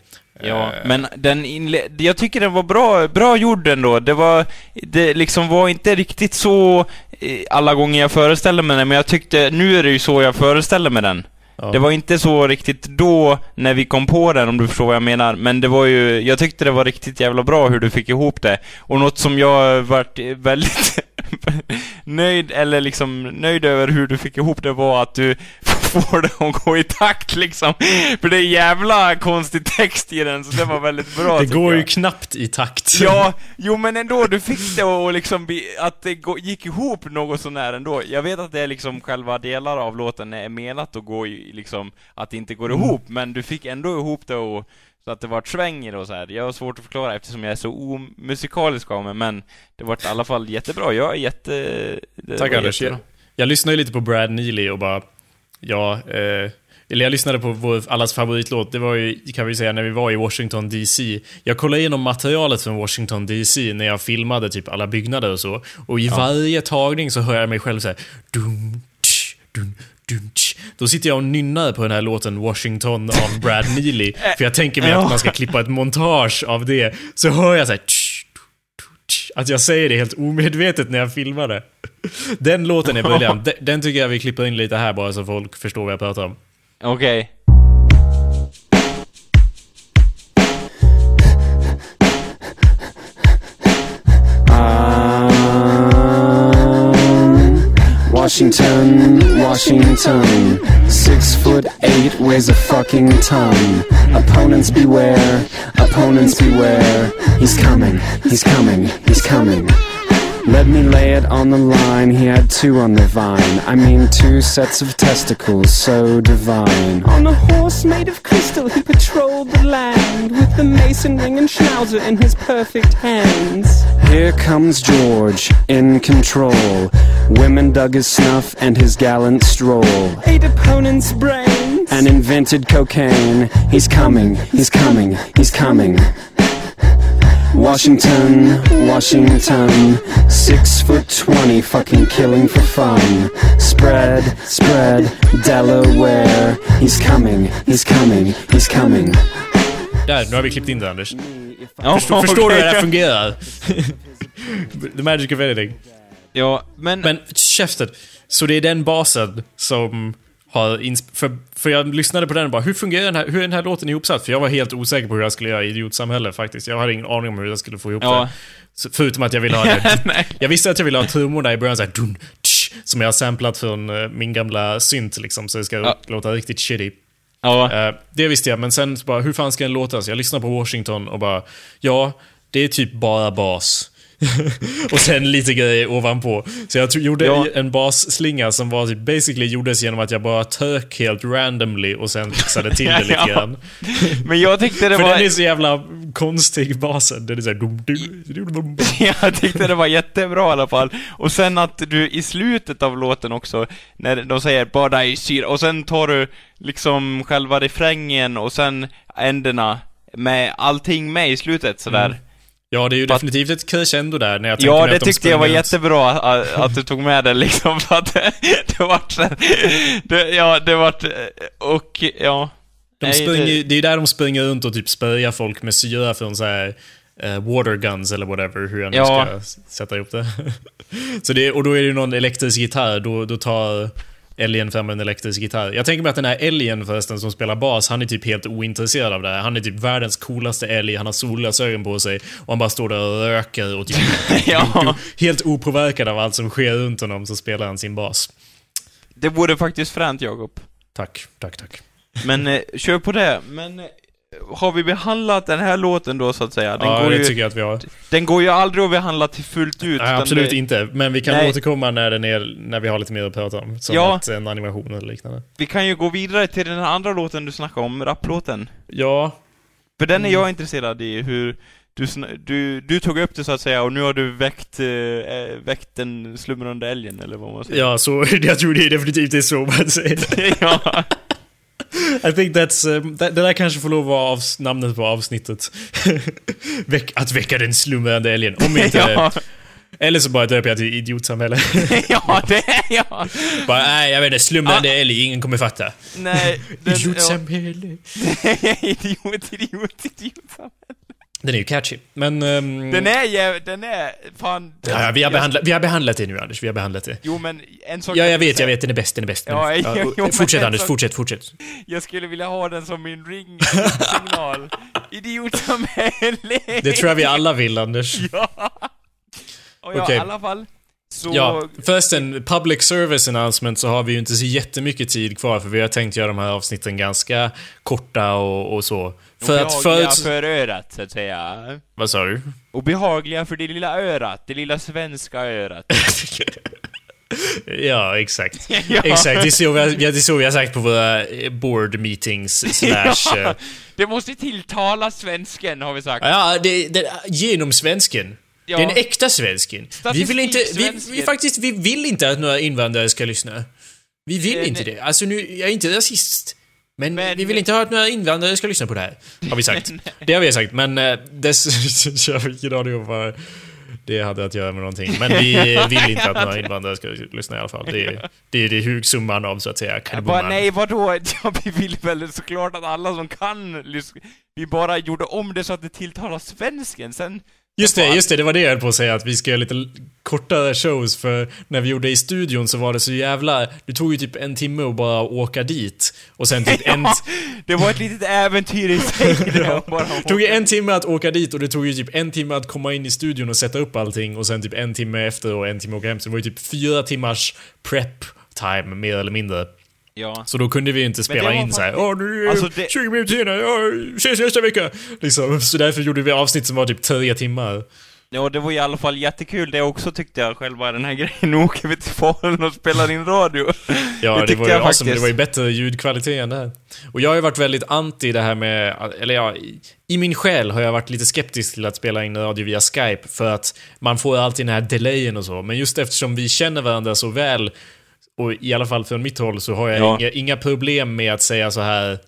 Ja, Eh, men den inle- jag tycker den var bra, bra gjord ändå. Det var, det liksom var inte riktigt så eh, alla gånger jag föreställde mig den, men jag tyckte, nu är det ju så jag föreställer mig den. ja. Det var inte så riktigt då, när vi kom på den, om du förstår vad jag menar. Men det var ju, jag tyckte det var riktigt jävla bra hur du fick ihop det. Och något som jag varit väldigt, nöjd, eller liksom nöjd över hur du fick ihop det var att du får det att gå i takt liksom. För det är jävla konstig text i den, så det var väldigt bra Det går ju jag. knappt i takt. Ja, jo men ändå, du fick det att liksom att det gick ihop något sånär ändå. Jag vet att det är liksom själva delar av låten är menat att gå i, liksom, att det inte går Mm. ihop, men du fick ändå ihop det och så att det vart sväng i det och så här. Jag har svårt att förklara eftersom jag är så omusikalisk av mig, men det vart i alla fall jättebra. Jag är jätte... Tack Anders. Jag, jag lyssnade ju lite på Brad Neely och bara... Ja, eh, eller jag lyssnade på vår, allas favoritlåt, det var ju, kan vi säga, när vi var i Washington DC. Jag kollade igenom materialet från Washington DC när jag filmade typ alla byggnader och så. Och i varje tagning så hör jag mig själv säga dum, tsch, dum, dum, tsch. Då sitter jag och nynnar på den här låten Washington av Brad Neely. för jag tänker mig att man ska klippa ett montage av det. Så hör jag så här att jag säger det helt omedvetet när jag filmar det. Den låten är briljant. Den, tycker jag vi klipper in lite här bara så folk förstår vad jag pratar om. Okej. Um, Washington, Washington. Six foot eight, weighs a fucking ton. Opponents beware, opponents beware. He's coming, he's coming, he's coming. Let me lay it on the line. He had two on the vine. I mean, two sets of testicles, so divine. On a horse made of crystal, he patrolled the land with the mason ring and schnauzer in his perfect hands. Here comes George, in control. Women dug his snuff and his gallant stroll. Eight opponents' brains. and invented cocaine. He's coming, he's coming, he's coming. Washington, Washington, six foot twenty, fucking killing for fun. Spread, spread, Delaware. He's coming, he's coming, he's coming. Där, nu har vi klippt in det Anders. Ja, Förstår, förstår du hur det här fungerar? The magic of editing. Ja, men... Men käften. Så det är den basen som har för, för jag lyssnade på den och bara, hur fungerar den här, hur är den här låten ihopsatt? För jag var helt osäker på hur jag skulle göra Idiotsamhälle faktiskt. Jag hade ingen aning om hur jag skulle få ihop Ja. det. Så, förutom att jag ville ha det. Jag visste att jag ville ha trummorna i början såhär, dun, tsch, som jag har samplat från eh, min gamla synt liksom, så det ska Ja. låta riktigt shitty. Ja. Eh, det visste jag, men sen bara, hur fan ska den låta? Så jag lyssnade på Washington och bara, ja, det är typ bara bas. och sen lite grejer ovanpå. Så jag gjorde Ja. en basslinga som var typ basically gjordes genom att jag bara tök helt randomly och sen fixade till det lite Ja. grann. Men jag tyckte det För var... den är så jävla konstig, basen. Den är såhär... dum, dum, dum, dum. Jag tyckte det var jättebra i alla fall. Och sen att du i slutet av låten också, när de säger 'Bara i syra' och sen tar du liksom själva refrängen och sen änderna med allting med i slutet sådär. Mm. Ja, det är ju Fast- definitivt ett crescendo där när jag tänker Ja, det att de tyckte jag var runt. jättebra att, att du tog med det liksom, för att det, det vart så det, Ja, det vart... Och, ja... De Nej, springer, det- det... är ju där de springer runt och typ sprayar folk med syra från så här eh, water guns eller whatever, hur jag nu Ja. ska sätta ihop det. så det. Och då är det ju någon elektrisk gitarr, då, då tar Älgen fram en elektrisk gitarr. Jag tänker mig att den här älgen förresten som spelar bas, han är typ helt ointresserad av det här. Han är typ världens coolaste älg, han har solglasögon på sig och han bara står där och röker och typ Ja. helt opåverkad av allt som sker runt honom så spelar han sin bas. Det vore faktiskt fränt, Jakob. Tack, tack, tack. Men eh, kör på det. Men eh, har vi behandlat den här låten då, så att säga? Den, ja, går, det ju, tycker jag att vi har. den går ju aldrig att behandla till fullt ut. Nej, absolut det, inte. Men vi kan Nej. återkomma när, den är, när vi har lite mer att prata om. Som Ja. att en animation eller liknande. Vi kan ju gå vidare till den andra låten du snackade om, rapplåten. Ja, För den är Mm. jag intresserad i, hur du, du, du tog upp det så att säga, och nu har du väckt, eh, väckt den slumrande älgen, eller vad man säger. ja så jag tror det är definitivt det är så man säger. ja. I think that's... Um, det, det där kanske får lov att vara namnet på avsnittet. Väck, att väcka den slumrande älgen. Om inte... ja. Eller så bara döper jag till idiotsamhälle. ja, det är jag! bara, nej jag vet inte, slumrande älg, ingen kommer fatta. Nej, den. Idiotsamhälle. idiot, idiot, idiot. Den är ju catchy. Men... ehm, Den är jäv, den är, fan... Den, Ja, ja, vi, har behandlat, vi har behandlat det nu Anders, vi har behandlat det. Jo men, en sak Ja, jag vet, jag vet, den är bäst, den är bäst. Ja, jo, ja, jo, fortsätt Anders, sak- fortsätt, fortsätt. Jag skulle vilja ha den som min ring-signal. Idiotsamhälle! Det tror jag vi alla vill Anders. Ja! Och ja, Okej. i alla fall. Så... Ja, förresten, public service announcement så har vi ju inte så jättemycket tid kvar för vi har tänkt göra de här avsnitten ganska korta och, och så. För att Obehagliga för... örat, så att säga. Vad sa du? Obehagliga för det lilla örat, det lilla svenska örat. ja, exakt. Ja. Exakt, det är, så vi har, det är så vi har sagt på våra eh, board meetings slash... eh, Det måste tilltala svensken, har vi sagt. Ja, det, det, genom svensken. Ja. Den äkta svensken. Vi vill inte, vi, vi faktiskt, vi vill inte att några invandrare ska lyssna. Vi vill Eh, inte nej. det. Alltså nu, jag är inte rasist. Men, Men- vi vill inte ha att några invandrare ska lyssna på det här. Har vi sagt. det har vi sagt, men eh, dess... jag har ingen aning om vad det hade att göra med någonting. Men vi vill inte att några invandrare ska lyssna i alla fall. Det är det, är det hugsumman av så att säga Bara, nej, vadå? Ja, vi vill väl såklart att alla som kan lyssna. Vi bara gjorde om det så att det tilltalar svensken, sen... Just det, just det, det var det jag höll på att säga, att vi ska göra lite kortare shows för när vi gjorde i studion så var det så jävla... Det tog ju typ en timme att bara åka dit och sen typ en... Det var ett litet äventyr i sig. det Det tog ju en timme att åka dit och det tog ju typ en timme att komma in i studion och sätta upp allting och sen typ en timme efter och en timme att åka hem. Så det var ju typ fyra timmars prep time, mer eller mindre. Ja. Så då kunde vi ju inte spela in så här. faktiskt- Åh, nu Alltså, det- 20 minuter senare, ja, ses nästa vecka! Liksom. Så därför gjorde vi avsnitt som var typ tre timmar. Ja, det var i alla fall jättekul det också tyckte jag själva, den här grejen. Nu åker vi till Falun och spelar in radio. Ja, Det det, var ju jag awesome. Det var ju bättre ljudkvalitet än det här. Och jag har ju varit väldigt anti det här med, eller ja, i- i min själ har jag varit lite skeptisk till att spela in radio via Skype för att man får alltid den här delayen och så. Men just eftersom vi känner varandra så väl, och i alla fall från mitt håll, så har jag Ja. inga, inga problem med att säga så här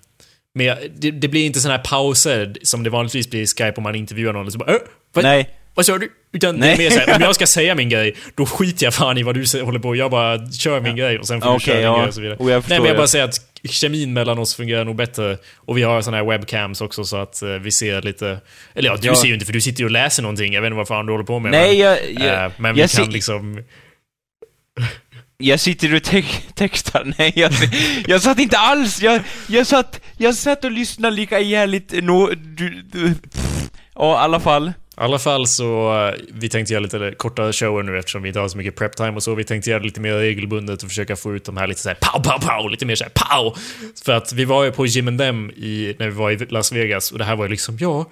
med, det, det blir inte såna här pauser som det vanligtvis blir i Skype om man intervjuar någon. Så bara, äh, vad, Nej. vad sa du? Utan det Nej. är mer såhär, om jag ska säga min grej, då skiter jag fan i vad du håller på Jag bara kör min grej och sen får Ja, du köra okej, din ja. grej och så vidare. Och jag Nej men jag det. bara säger att kemin mellan oss fungerar nog bättre. Och vi har såna här webcams också så att eh, vi ser lite... Eller ja, du Ja. ser ju inte för du sitter ju och läser någonting. Jag vet inte vad fan du håller på med. Nej, men, jag... jag, men vi jag kan ser- liksom... jag sitter och te textar. Nej, jag, jag satt inte alls. Jag, jag satt... Jag satt och lyssnade lika ihjäligt No, Du, du. Ja, i alla fall. I alla fall så, eh, vi tänkte göra lite kortare shower nu eftersom vi inte har så mycket prep time och så. Vi tänkte göra det lite mer regelbundet och försöka få ut de här lite såhär pow, pow, pow, lite mer såhär pow! För att vi var ju på Jim and Them i, när vi var i Las Vegas och det här var ju liksom, ja,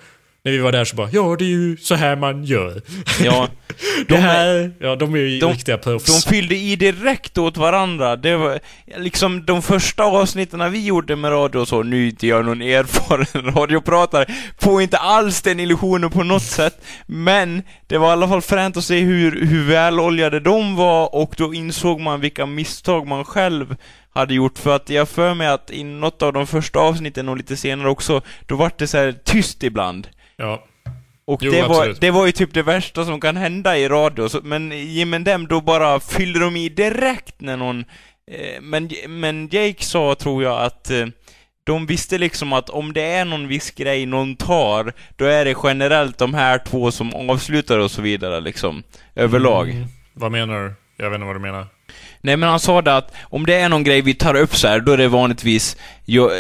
när vi var där så bara, ja det är ju så här man gör. Ja. det här, ja de är ju de- riktiga proffs. De fyllde i direkt åt varandra. Det var liksom de första avsnitten vi gjorde med radio och så, nu är inte jag någon erfaren radiopratare, får inte alls den illusionen på något sätt. Men det var i alla fall fränt att se hur, hur väloljade de var och då insåg man vilka misstag man själv hade gjort för att jag för mig att i något av de första avsnitten och lite senare också, då var det så här tyst ibland. Ja. Och Jo, det, var, absolut. det var ju typ det värsta som kan hända i radio, så, men Jim Them, då bara fyllde de i direkt när någon... Eh, men, men Jake sa, tror jag, att eh, de visste liksom att om det är någon viss grej någon tar, då är det generellt de här två som avslutar och så vidare liksom. Överlag. Mm. Vad menar du? Jag vet inte vad du menar. Nej men han sa det att om det är någon grej vi tar upp så här, då är det vanligtvis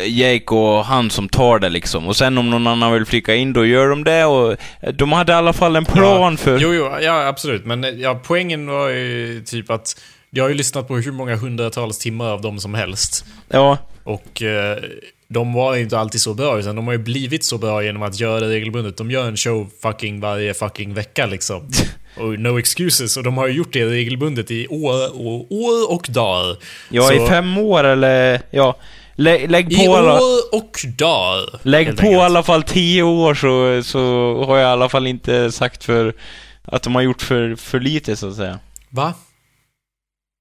Jake och han som tar det liksom. Och sen om någon annan vill flika in, då gör de det och eh, de hade i alla fall en plan för... Jo, jo, ja absolut. Men eh, ja, poängen var ju typ att jag har ju lyssnat på hur många hundratals timmar av dem som helst. Ja. Och eh, de var inte alltid så bra, utan de har ju blivit så bra genom att göra det regelbundet. De gör en show fucking varje fucking vecka liksom. Och no excuses. Och de har ju gjort det regelbundet i år och, år och dagar. Ja, Så- i fem år eller... Ja. Lä, lägg I på, alla, år och dagar. lägg på i alla fall tio år så, så har jag i alla fall inte sagt för... Att de har gjort för, för lite, så att säga. Va?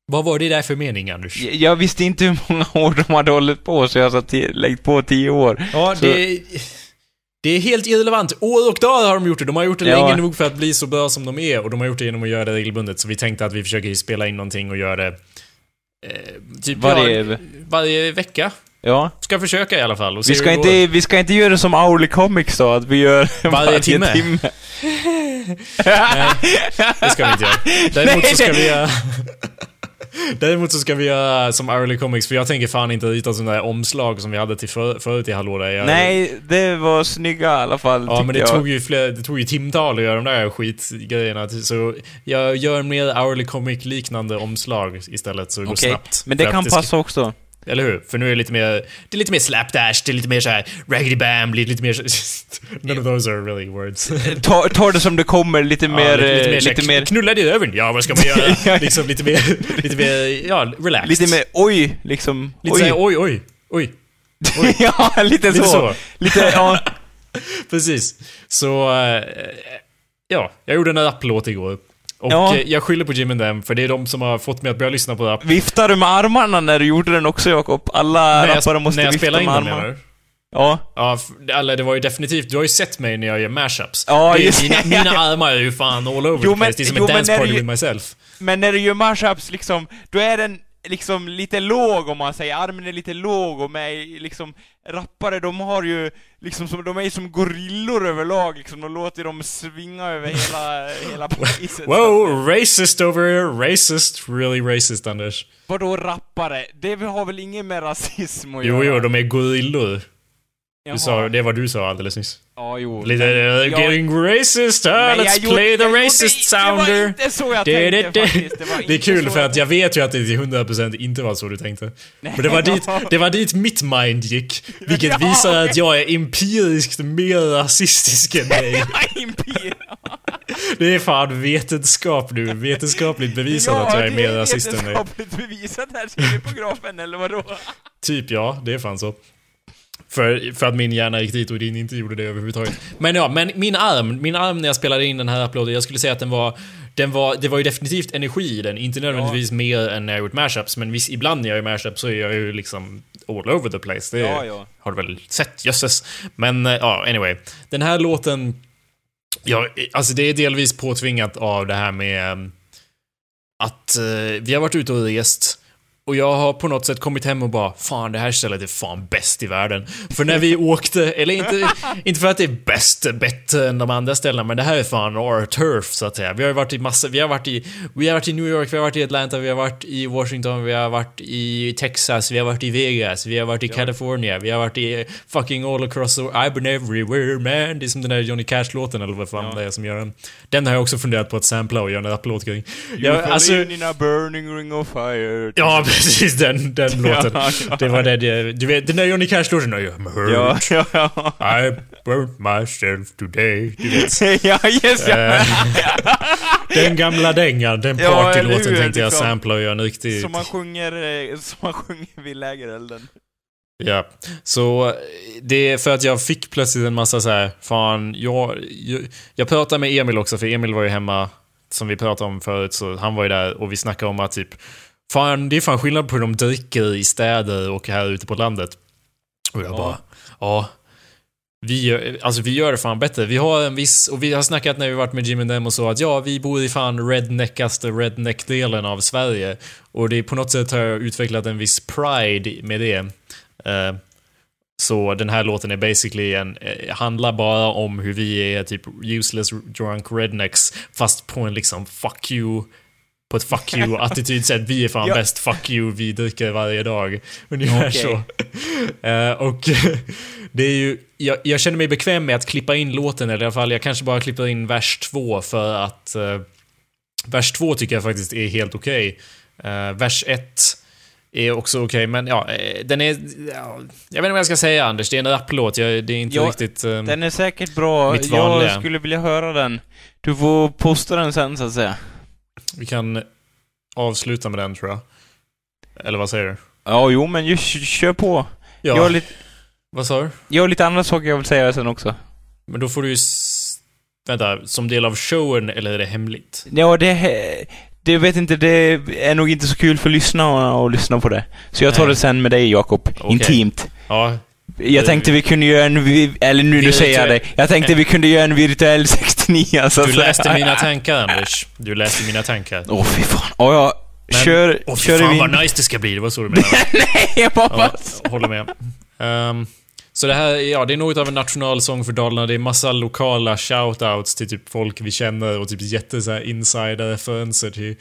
Vad var det där för mening, Anders? Jag, jag visste inte hur många år de hade hållit på, så jag sa ti- lägg på tio år. Ja, Så- det... Det är helt irrelevant. År och dagar har de gjort det. De har gjort det Ja. länge nog för att bli så bra som de är och de har gjort det genom att göra det regelbundet. Så vi tänkte att vi försöker spela in någonting och göra det... Eh, typ Varje- ja, varje vecka. Ja. Ska försöka i alla fall. Och Vi ska, det inte, vi ska inte göra som Auli Comics då, att vi gör Varje timme. Nej, Det ska vi inte göra. Däremot så ska vi göra... Däremot så ska vi göra som Early Comics, för jag tänker fan inte rita sådana där omslag som vi hade till för, förut i Hallå där. Jag, Nej, det var snygga i alla fall, Ja, men det jag. tog, ju fler, det tog ju timtal att göra de där skitgrejerna. Så jag gör mer Hourly Comic-liknande omslag istället så det går Okej, snabbt. men det kan passa också. Eller hur? För nu är det lite mer... Det är lite mer slapdash, det är lite mer såhär raggedy bam, lite, lite mer... None of those are really words. Ta, ta det som det kommer, lite mer... ja, lite, lite eh, mer, lite mer, Knulla i röven? Ja, vad ska man göra? liksom lite mer... Lite mer... Ja, relaxed. lite mer, oj, liksom. Lite oj. såhär, oj, oj, oj. ja, lite, Lite så. så. Lite, ja. Precis. Så... eh, ja, jag gjorde en rapplåt igår. Och Ja. eh, jag skyller på Jim and them, för det är de som har fått mig att börja lyssna på rap. Viftar du med armarna när du gjorde den också, Jakob? Alla När jag, rappare måste när jag vifta med armarna. menar du? Ja. Ja, eller det var ju definitivt, du har ju sett mig när jag gör mashups. Ja, Det just mina, mina armar är ju fan all over Jo, the place. Det är som men- en jo, men dance när party du- with myself. Men när du gör mashups liksom, då är den liksom lite låg om man säger, armen är lite låg och med liksom rappare de har ju liksom som, de är som gorillor överlag liksom, de låter dem svinga över hela, hela priset. Wow, racist over here, racist, really racist Anders. Vadå rappare? Det har väl inget med rasism att Jo, göra? jo, de är gorillor. Jaha. Du sa, det var du sa alldeles nyss. Ja, jo. Lite, uh, jag- getting racist, huh? men jag let's gjorde- play the jag gjorde- racist Det var sounder. inte så jag Det, tänkte det, det, faktiskt. Det, det är kul för att jag vet ju att det till 100% inte var så du tänkte. Men det var dit, det var dit mitt mind gick. Vilket Ja. visar att jag är empiriskt mer rasistisk än dig. Det är fan vetenskap nu. Vetenskapligt bevisat att jag är mer rasist än dig. vetenskapligt bevisat här skrivpografen, eller vadå? Typ ja, det är fan så. För, för att min hjärna gick dit och din inte gjorde det överhuvudtaget. Men ja, men min arm, min arm när jag spelade in den här uploaden, jag skulle säga att den var, den var, det var ju definitivt energi i den. Inte nödvändigtvis mer än när jag gjort mashups, men visst, ibland när jag gör mashups så är jag ju liksom all over the place. Det Ja, ja. har du väl sett, jösses. Men eh, ja, anyway. Den här låten, ja, alltså det är delvis påtvingat av det här med eh, att eh, vi har varit ute och rest och jag har på något sätt kommit hem och bara Fan, det här stället är fan bäst i världen. För när vi åkte, eller inte, inte för att det är bäst, bättre än de andra ställena, men det här är fan our turf, så att säga. Vi har varit i massa, vi har varit i, vi har varit i New York, vi har varit i Atlanta, vi har varit i Washington, vi har varit i Texas, vi har varit i Vegas, vi har varit i California, vi har varit i fucking all across the, I've been everywhere man. Det är som den där Johnny Cash-låten eller vad fan det är som gör den. Den har jag också funderat på att sampla och göra en rapplåt kring. Jag, Jag, alltså, in a burning ring of fire. Ja, precis den, den låten. Ja. Det var det, du vet, den där Johnny Cash-låten. I'm hurt, Ja, ja, ja. I burnt myself today. Du vet. ja, yes, ja. Eh, den gamla dängan, den partylåten tänkte jag liksom. sampla och göra en riktig... Som man sjunger, eh, som man sjunger vid lägerelden. Ja, så det är för att jag fick plötsligt en massa så här, fan, jag, jag, jag pratade med Emil också, för Emil var ju hemma, som vi pratade om förut, så han var ju där och vi snackade om att typ, fan, det är fan skillnad på hur de dricker i städer och här ute på landet. Och jag Ja. bara, ja. Vi gör, alltså vi gör det fan bättre. Vi har en viss, och vi har snackat när vi varit med Jim and them och så att ja, vi bor i fan redneckaste redneck-delen av Sverige. Och det är på något sätt har jag utvecklat en viss pride med det. Eh, så den här låten är basically en, eh, handlar bara om hur vi är typ useless drunk rednecks, fast på en liksom fuck you, på ett fuck you attitydsätt. Vi är fan Ja. bäst, fuck you, vi dricker varje dag. Ungefär Okej. så. Eh, och det är ju, jag, jag känner mig bekväm med att klippa in låten, eller i alla fall jag kanske bara klipper in vers två för att eh, vers två tycker jag faktiskt är helt okej. Eh, vers ett är också okej, men ja, den är... Ja, jag vet inte vad jag ska säga Anders, det är en rapplåt, jag, det är inte Ja, riktigt... eh, Den är säkert bra. Jag skulle vilja höra den. Du får posta den sen, så att säga. Vi kan avsluta med den tror jag. Eller vad säger du? Ja, jo, men ju, kör på. Ja, Jag, har lite, vad sa du? jag har lite andra saker jag vill säga sen också. Men då får du ju... Vänta, som del av showen eller är det hemligt? Ja, det... Det vet inte, det är nog inte så kul för lyssnarna att lyssna på det. Så jag tar Nej. det sen med dig, Jakob. Okej. Intimt. Ja, Jag tänkte vi kunde göra en... Eller nu, nu säger jag det. Jag tänkte vi kunde göra en virtuell 69, så att du läste mina tankar Anders. Du läste mina tankar. Åh, fy fan. Åh, ja. Men- Kör... Åh kör fan vind. vad nice det ska bli, det var så du menade. Nej, jag Ja, hoppas. håller med. Ehm, så det här, ja, det är något av en nationalsång för Dalarna. Det är massa lokala shoutouts till typ folk vi känner och typ jätte så här insider-referenser till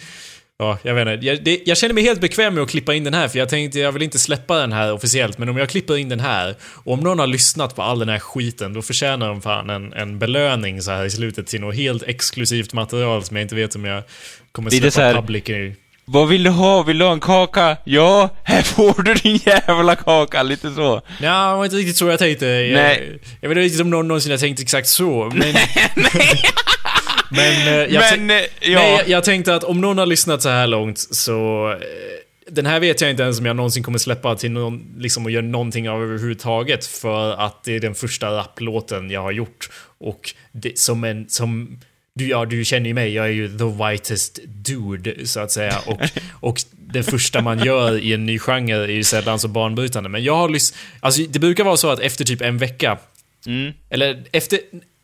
Ja, jag vet inte. Jag, det, jag känner mig helt bekväm med att klippa in den här för jag tänkte jag vill inte släppa den här officiellt men om jag klipper in den här och om någon har lyssnat på all den här skiten då förtjänar de fan en, en belöning så här i slutet till något helt exklusivt material som jag inte vet om jag kommer släppa så här- public i. Vad vill du ha? Vill du ha en kaka? Ja, här får du din jävla kaka, lite så. Ja, det var inte riktigt så jag tänkte. Jag, Nej. jag vet inte riktigt om någon någonsin har tänkt exakt så, men... men, eh, jag, Men, eh, ja. Nej, jag, jag tänkte att om någon har lyssnat så här långt så... eh, Den här vet jag inte ens om jag någonsin kommer släppa till någon, liksom och göra någonting av överhuvudtaget för att det är den första rapplåten jag har gjort. Och det, som en, som... Du, ja, du känner ju mig, jag är ju the whitest dude, så att säga. Och, och det första man gör i en ny genre är ju sällan så banbrytande. Men jag har lyssnat... Alltså, det brukar vara så att efter typ en vecka Mm. eller efter,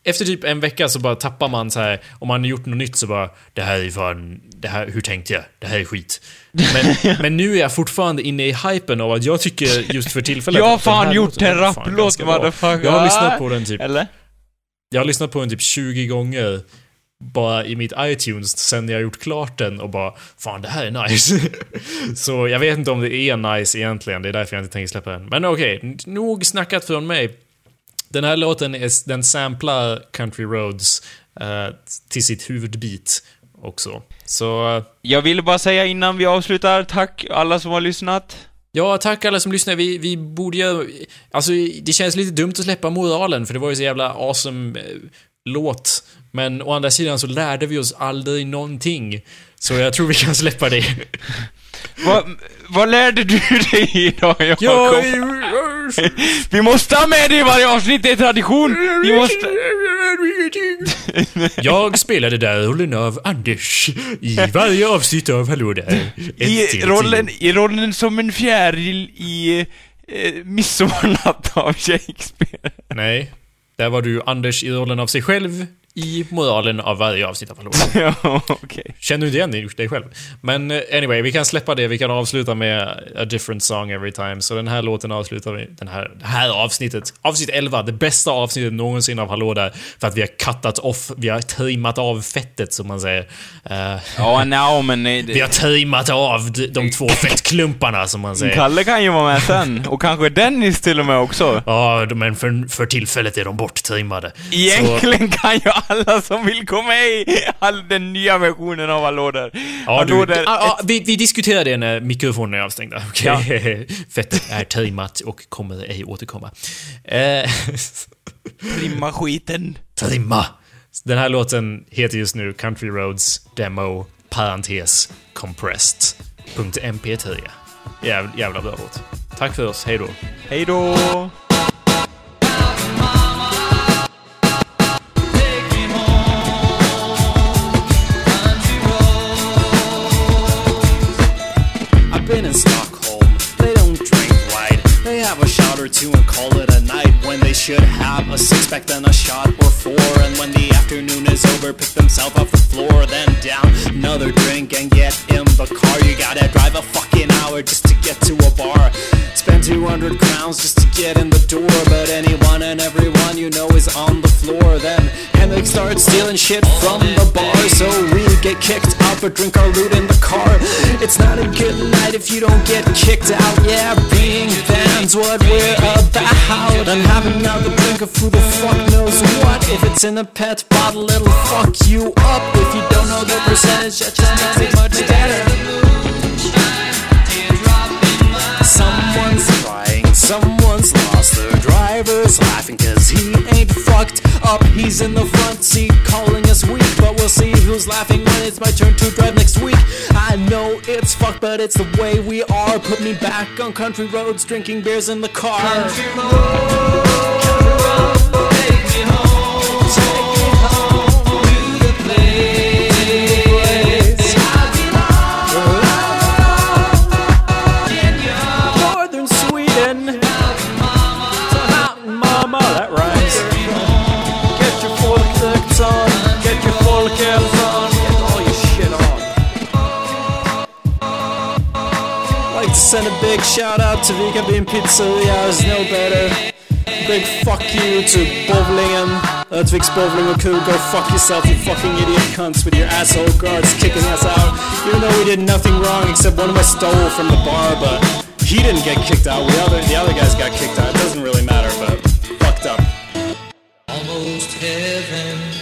efter typ en vecka så bara tappar man så här. om man har gjort något nytt så bara, det här är fan, det här, hur tänkte jag? Det här är skit. Men, men nu är jag fortfarande inne i hypen av att jag tycker just för tillfället... Jag har fan gjort en rapplåt, motherfucker. Jag har lyssnat på den typ, Eller? jag har lyssnat på den typ 20 gånger. Bara i mitt iTunes sen jag gjort klart den och bara Fan det här är nice. så jag vet inte om det är nice egentligen, det är därför jag inte tänker släppa den. Men okej, nog snackat från mig. Den här låten, är, den samplar Country Roads eh, till sitt huvudbeat också. Så, eh, Jag ville bara säga innan vi avslutar, tack alla som har lyssnat. ja, tack alla som lyssnar. Vi, vi borde göra... Alltså, det känns lite dumt att släppa moralen, för det var ju så jävla awesome eh, låt. Men å andra sidan så lärde vi oss aldrig någonting. Så jag tror vi kan släppa det. Vad, vad lärde du dig idag, Jakob? Ja, Vi måste ha med det i varje avsnitt, det är tradition! Vi måste... jag spelade där rollen av Anders i varje avsnitt av Hallå där. I rollen. I rollen som en fjäril i eh, Midsommarnatt av Shakespeare. Nej. Där var du Anders i rollen av sig själv i moralen av varje avsnitt av Hallå. ja, okej. Känner du inte igen dig själv? Men eh, anyway, vi kan släppa det. Vi kan avsluta med A different song every time. Så den här låten avslutar vi. Den här, det här avsnittet. Avsnitt 11. Det bästa avsnittet någonsin av Hallå där. För att vi har cuttat off, vi har trimmat av fettet som man säger. Eh, Ja, no, men... eh, vi har trimmat av de, de två fettklumparna som man säger. Kalle kan ju vara med sen. Och kanske Dennis till och med också. Ja, men för, för tillfället är de borttrimmade. Så, Egentligen kan ju alla som vill gå med i all den nya versionen av Hallå där. Ja, du, Hallå där ah, ah, vi, vi diskuterar det när mikrofonerna är avstängda. Okej. Ja. Fettet är trimmat och kommer ej återkomma. Eh, trimma skiten. trimma! Den här låten heter just nu Country Roads Demo, parentes, compressed. .mp3. Jävla, jävla bra låt. Tack för oss, hej då. to and call it a should have a six pack, then a shot or four. And when the afternoon is over, pick themselves off the floor, then down another drink and get in the car. You gotta drive a fucking hour just to get to a bar. Spend 200 crowns just to get in the door. But anyone and everyone you know is on the floor. Then Henrik starts stealing shit from the bar. So we get kicked out but drink our loot in the car. It's not a good night if you don't get kicked out. Yeah, being fans, what we're about. And having another drink of who the fuck knows what. If it's in a pet bottle, it'll fuck you up. If you don't know the percentage, that just makes it much better. Someone's crying, someone's lost their driver's laughing cause he ain't fucked up. He's in the front seat calling us weak, but we'll see who's laughing when it's my turn to drive next week. I know it's fucked, but it's the way we are. Put me back on country roads, drinking beers in the car. Country road, country road, take me home, take send a big shout out to Vika Bean Pizzeria, there's no better. Big fuck you to Bowlingen. Earthvix bowling or cool, go fuck yourself, you fucking idiot cunts with your asshole guards kicking us out. Even though we did nothing wrong except one of us stole from the bar, but he didn't get kicked out. The other, the other guys got kicked out. It doesn't really matter, but fucked up. Almost heaven.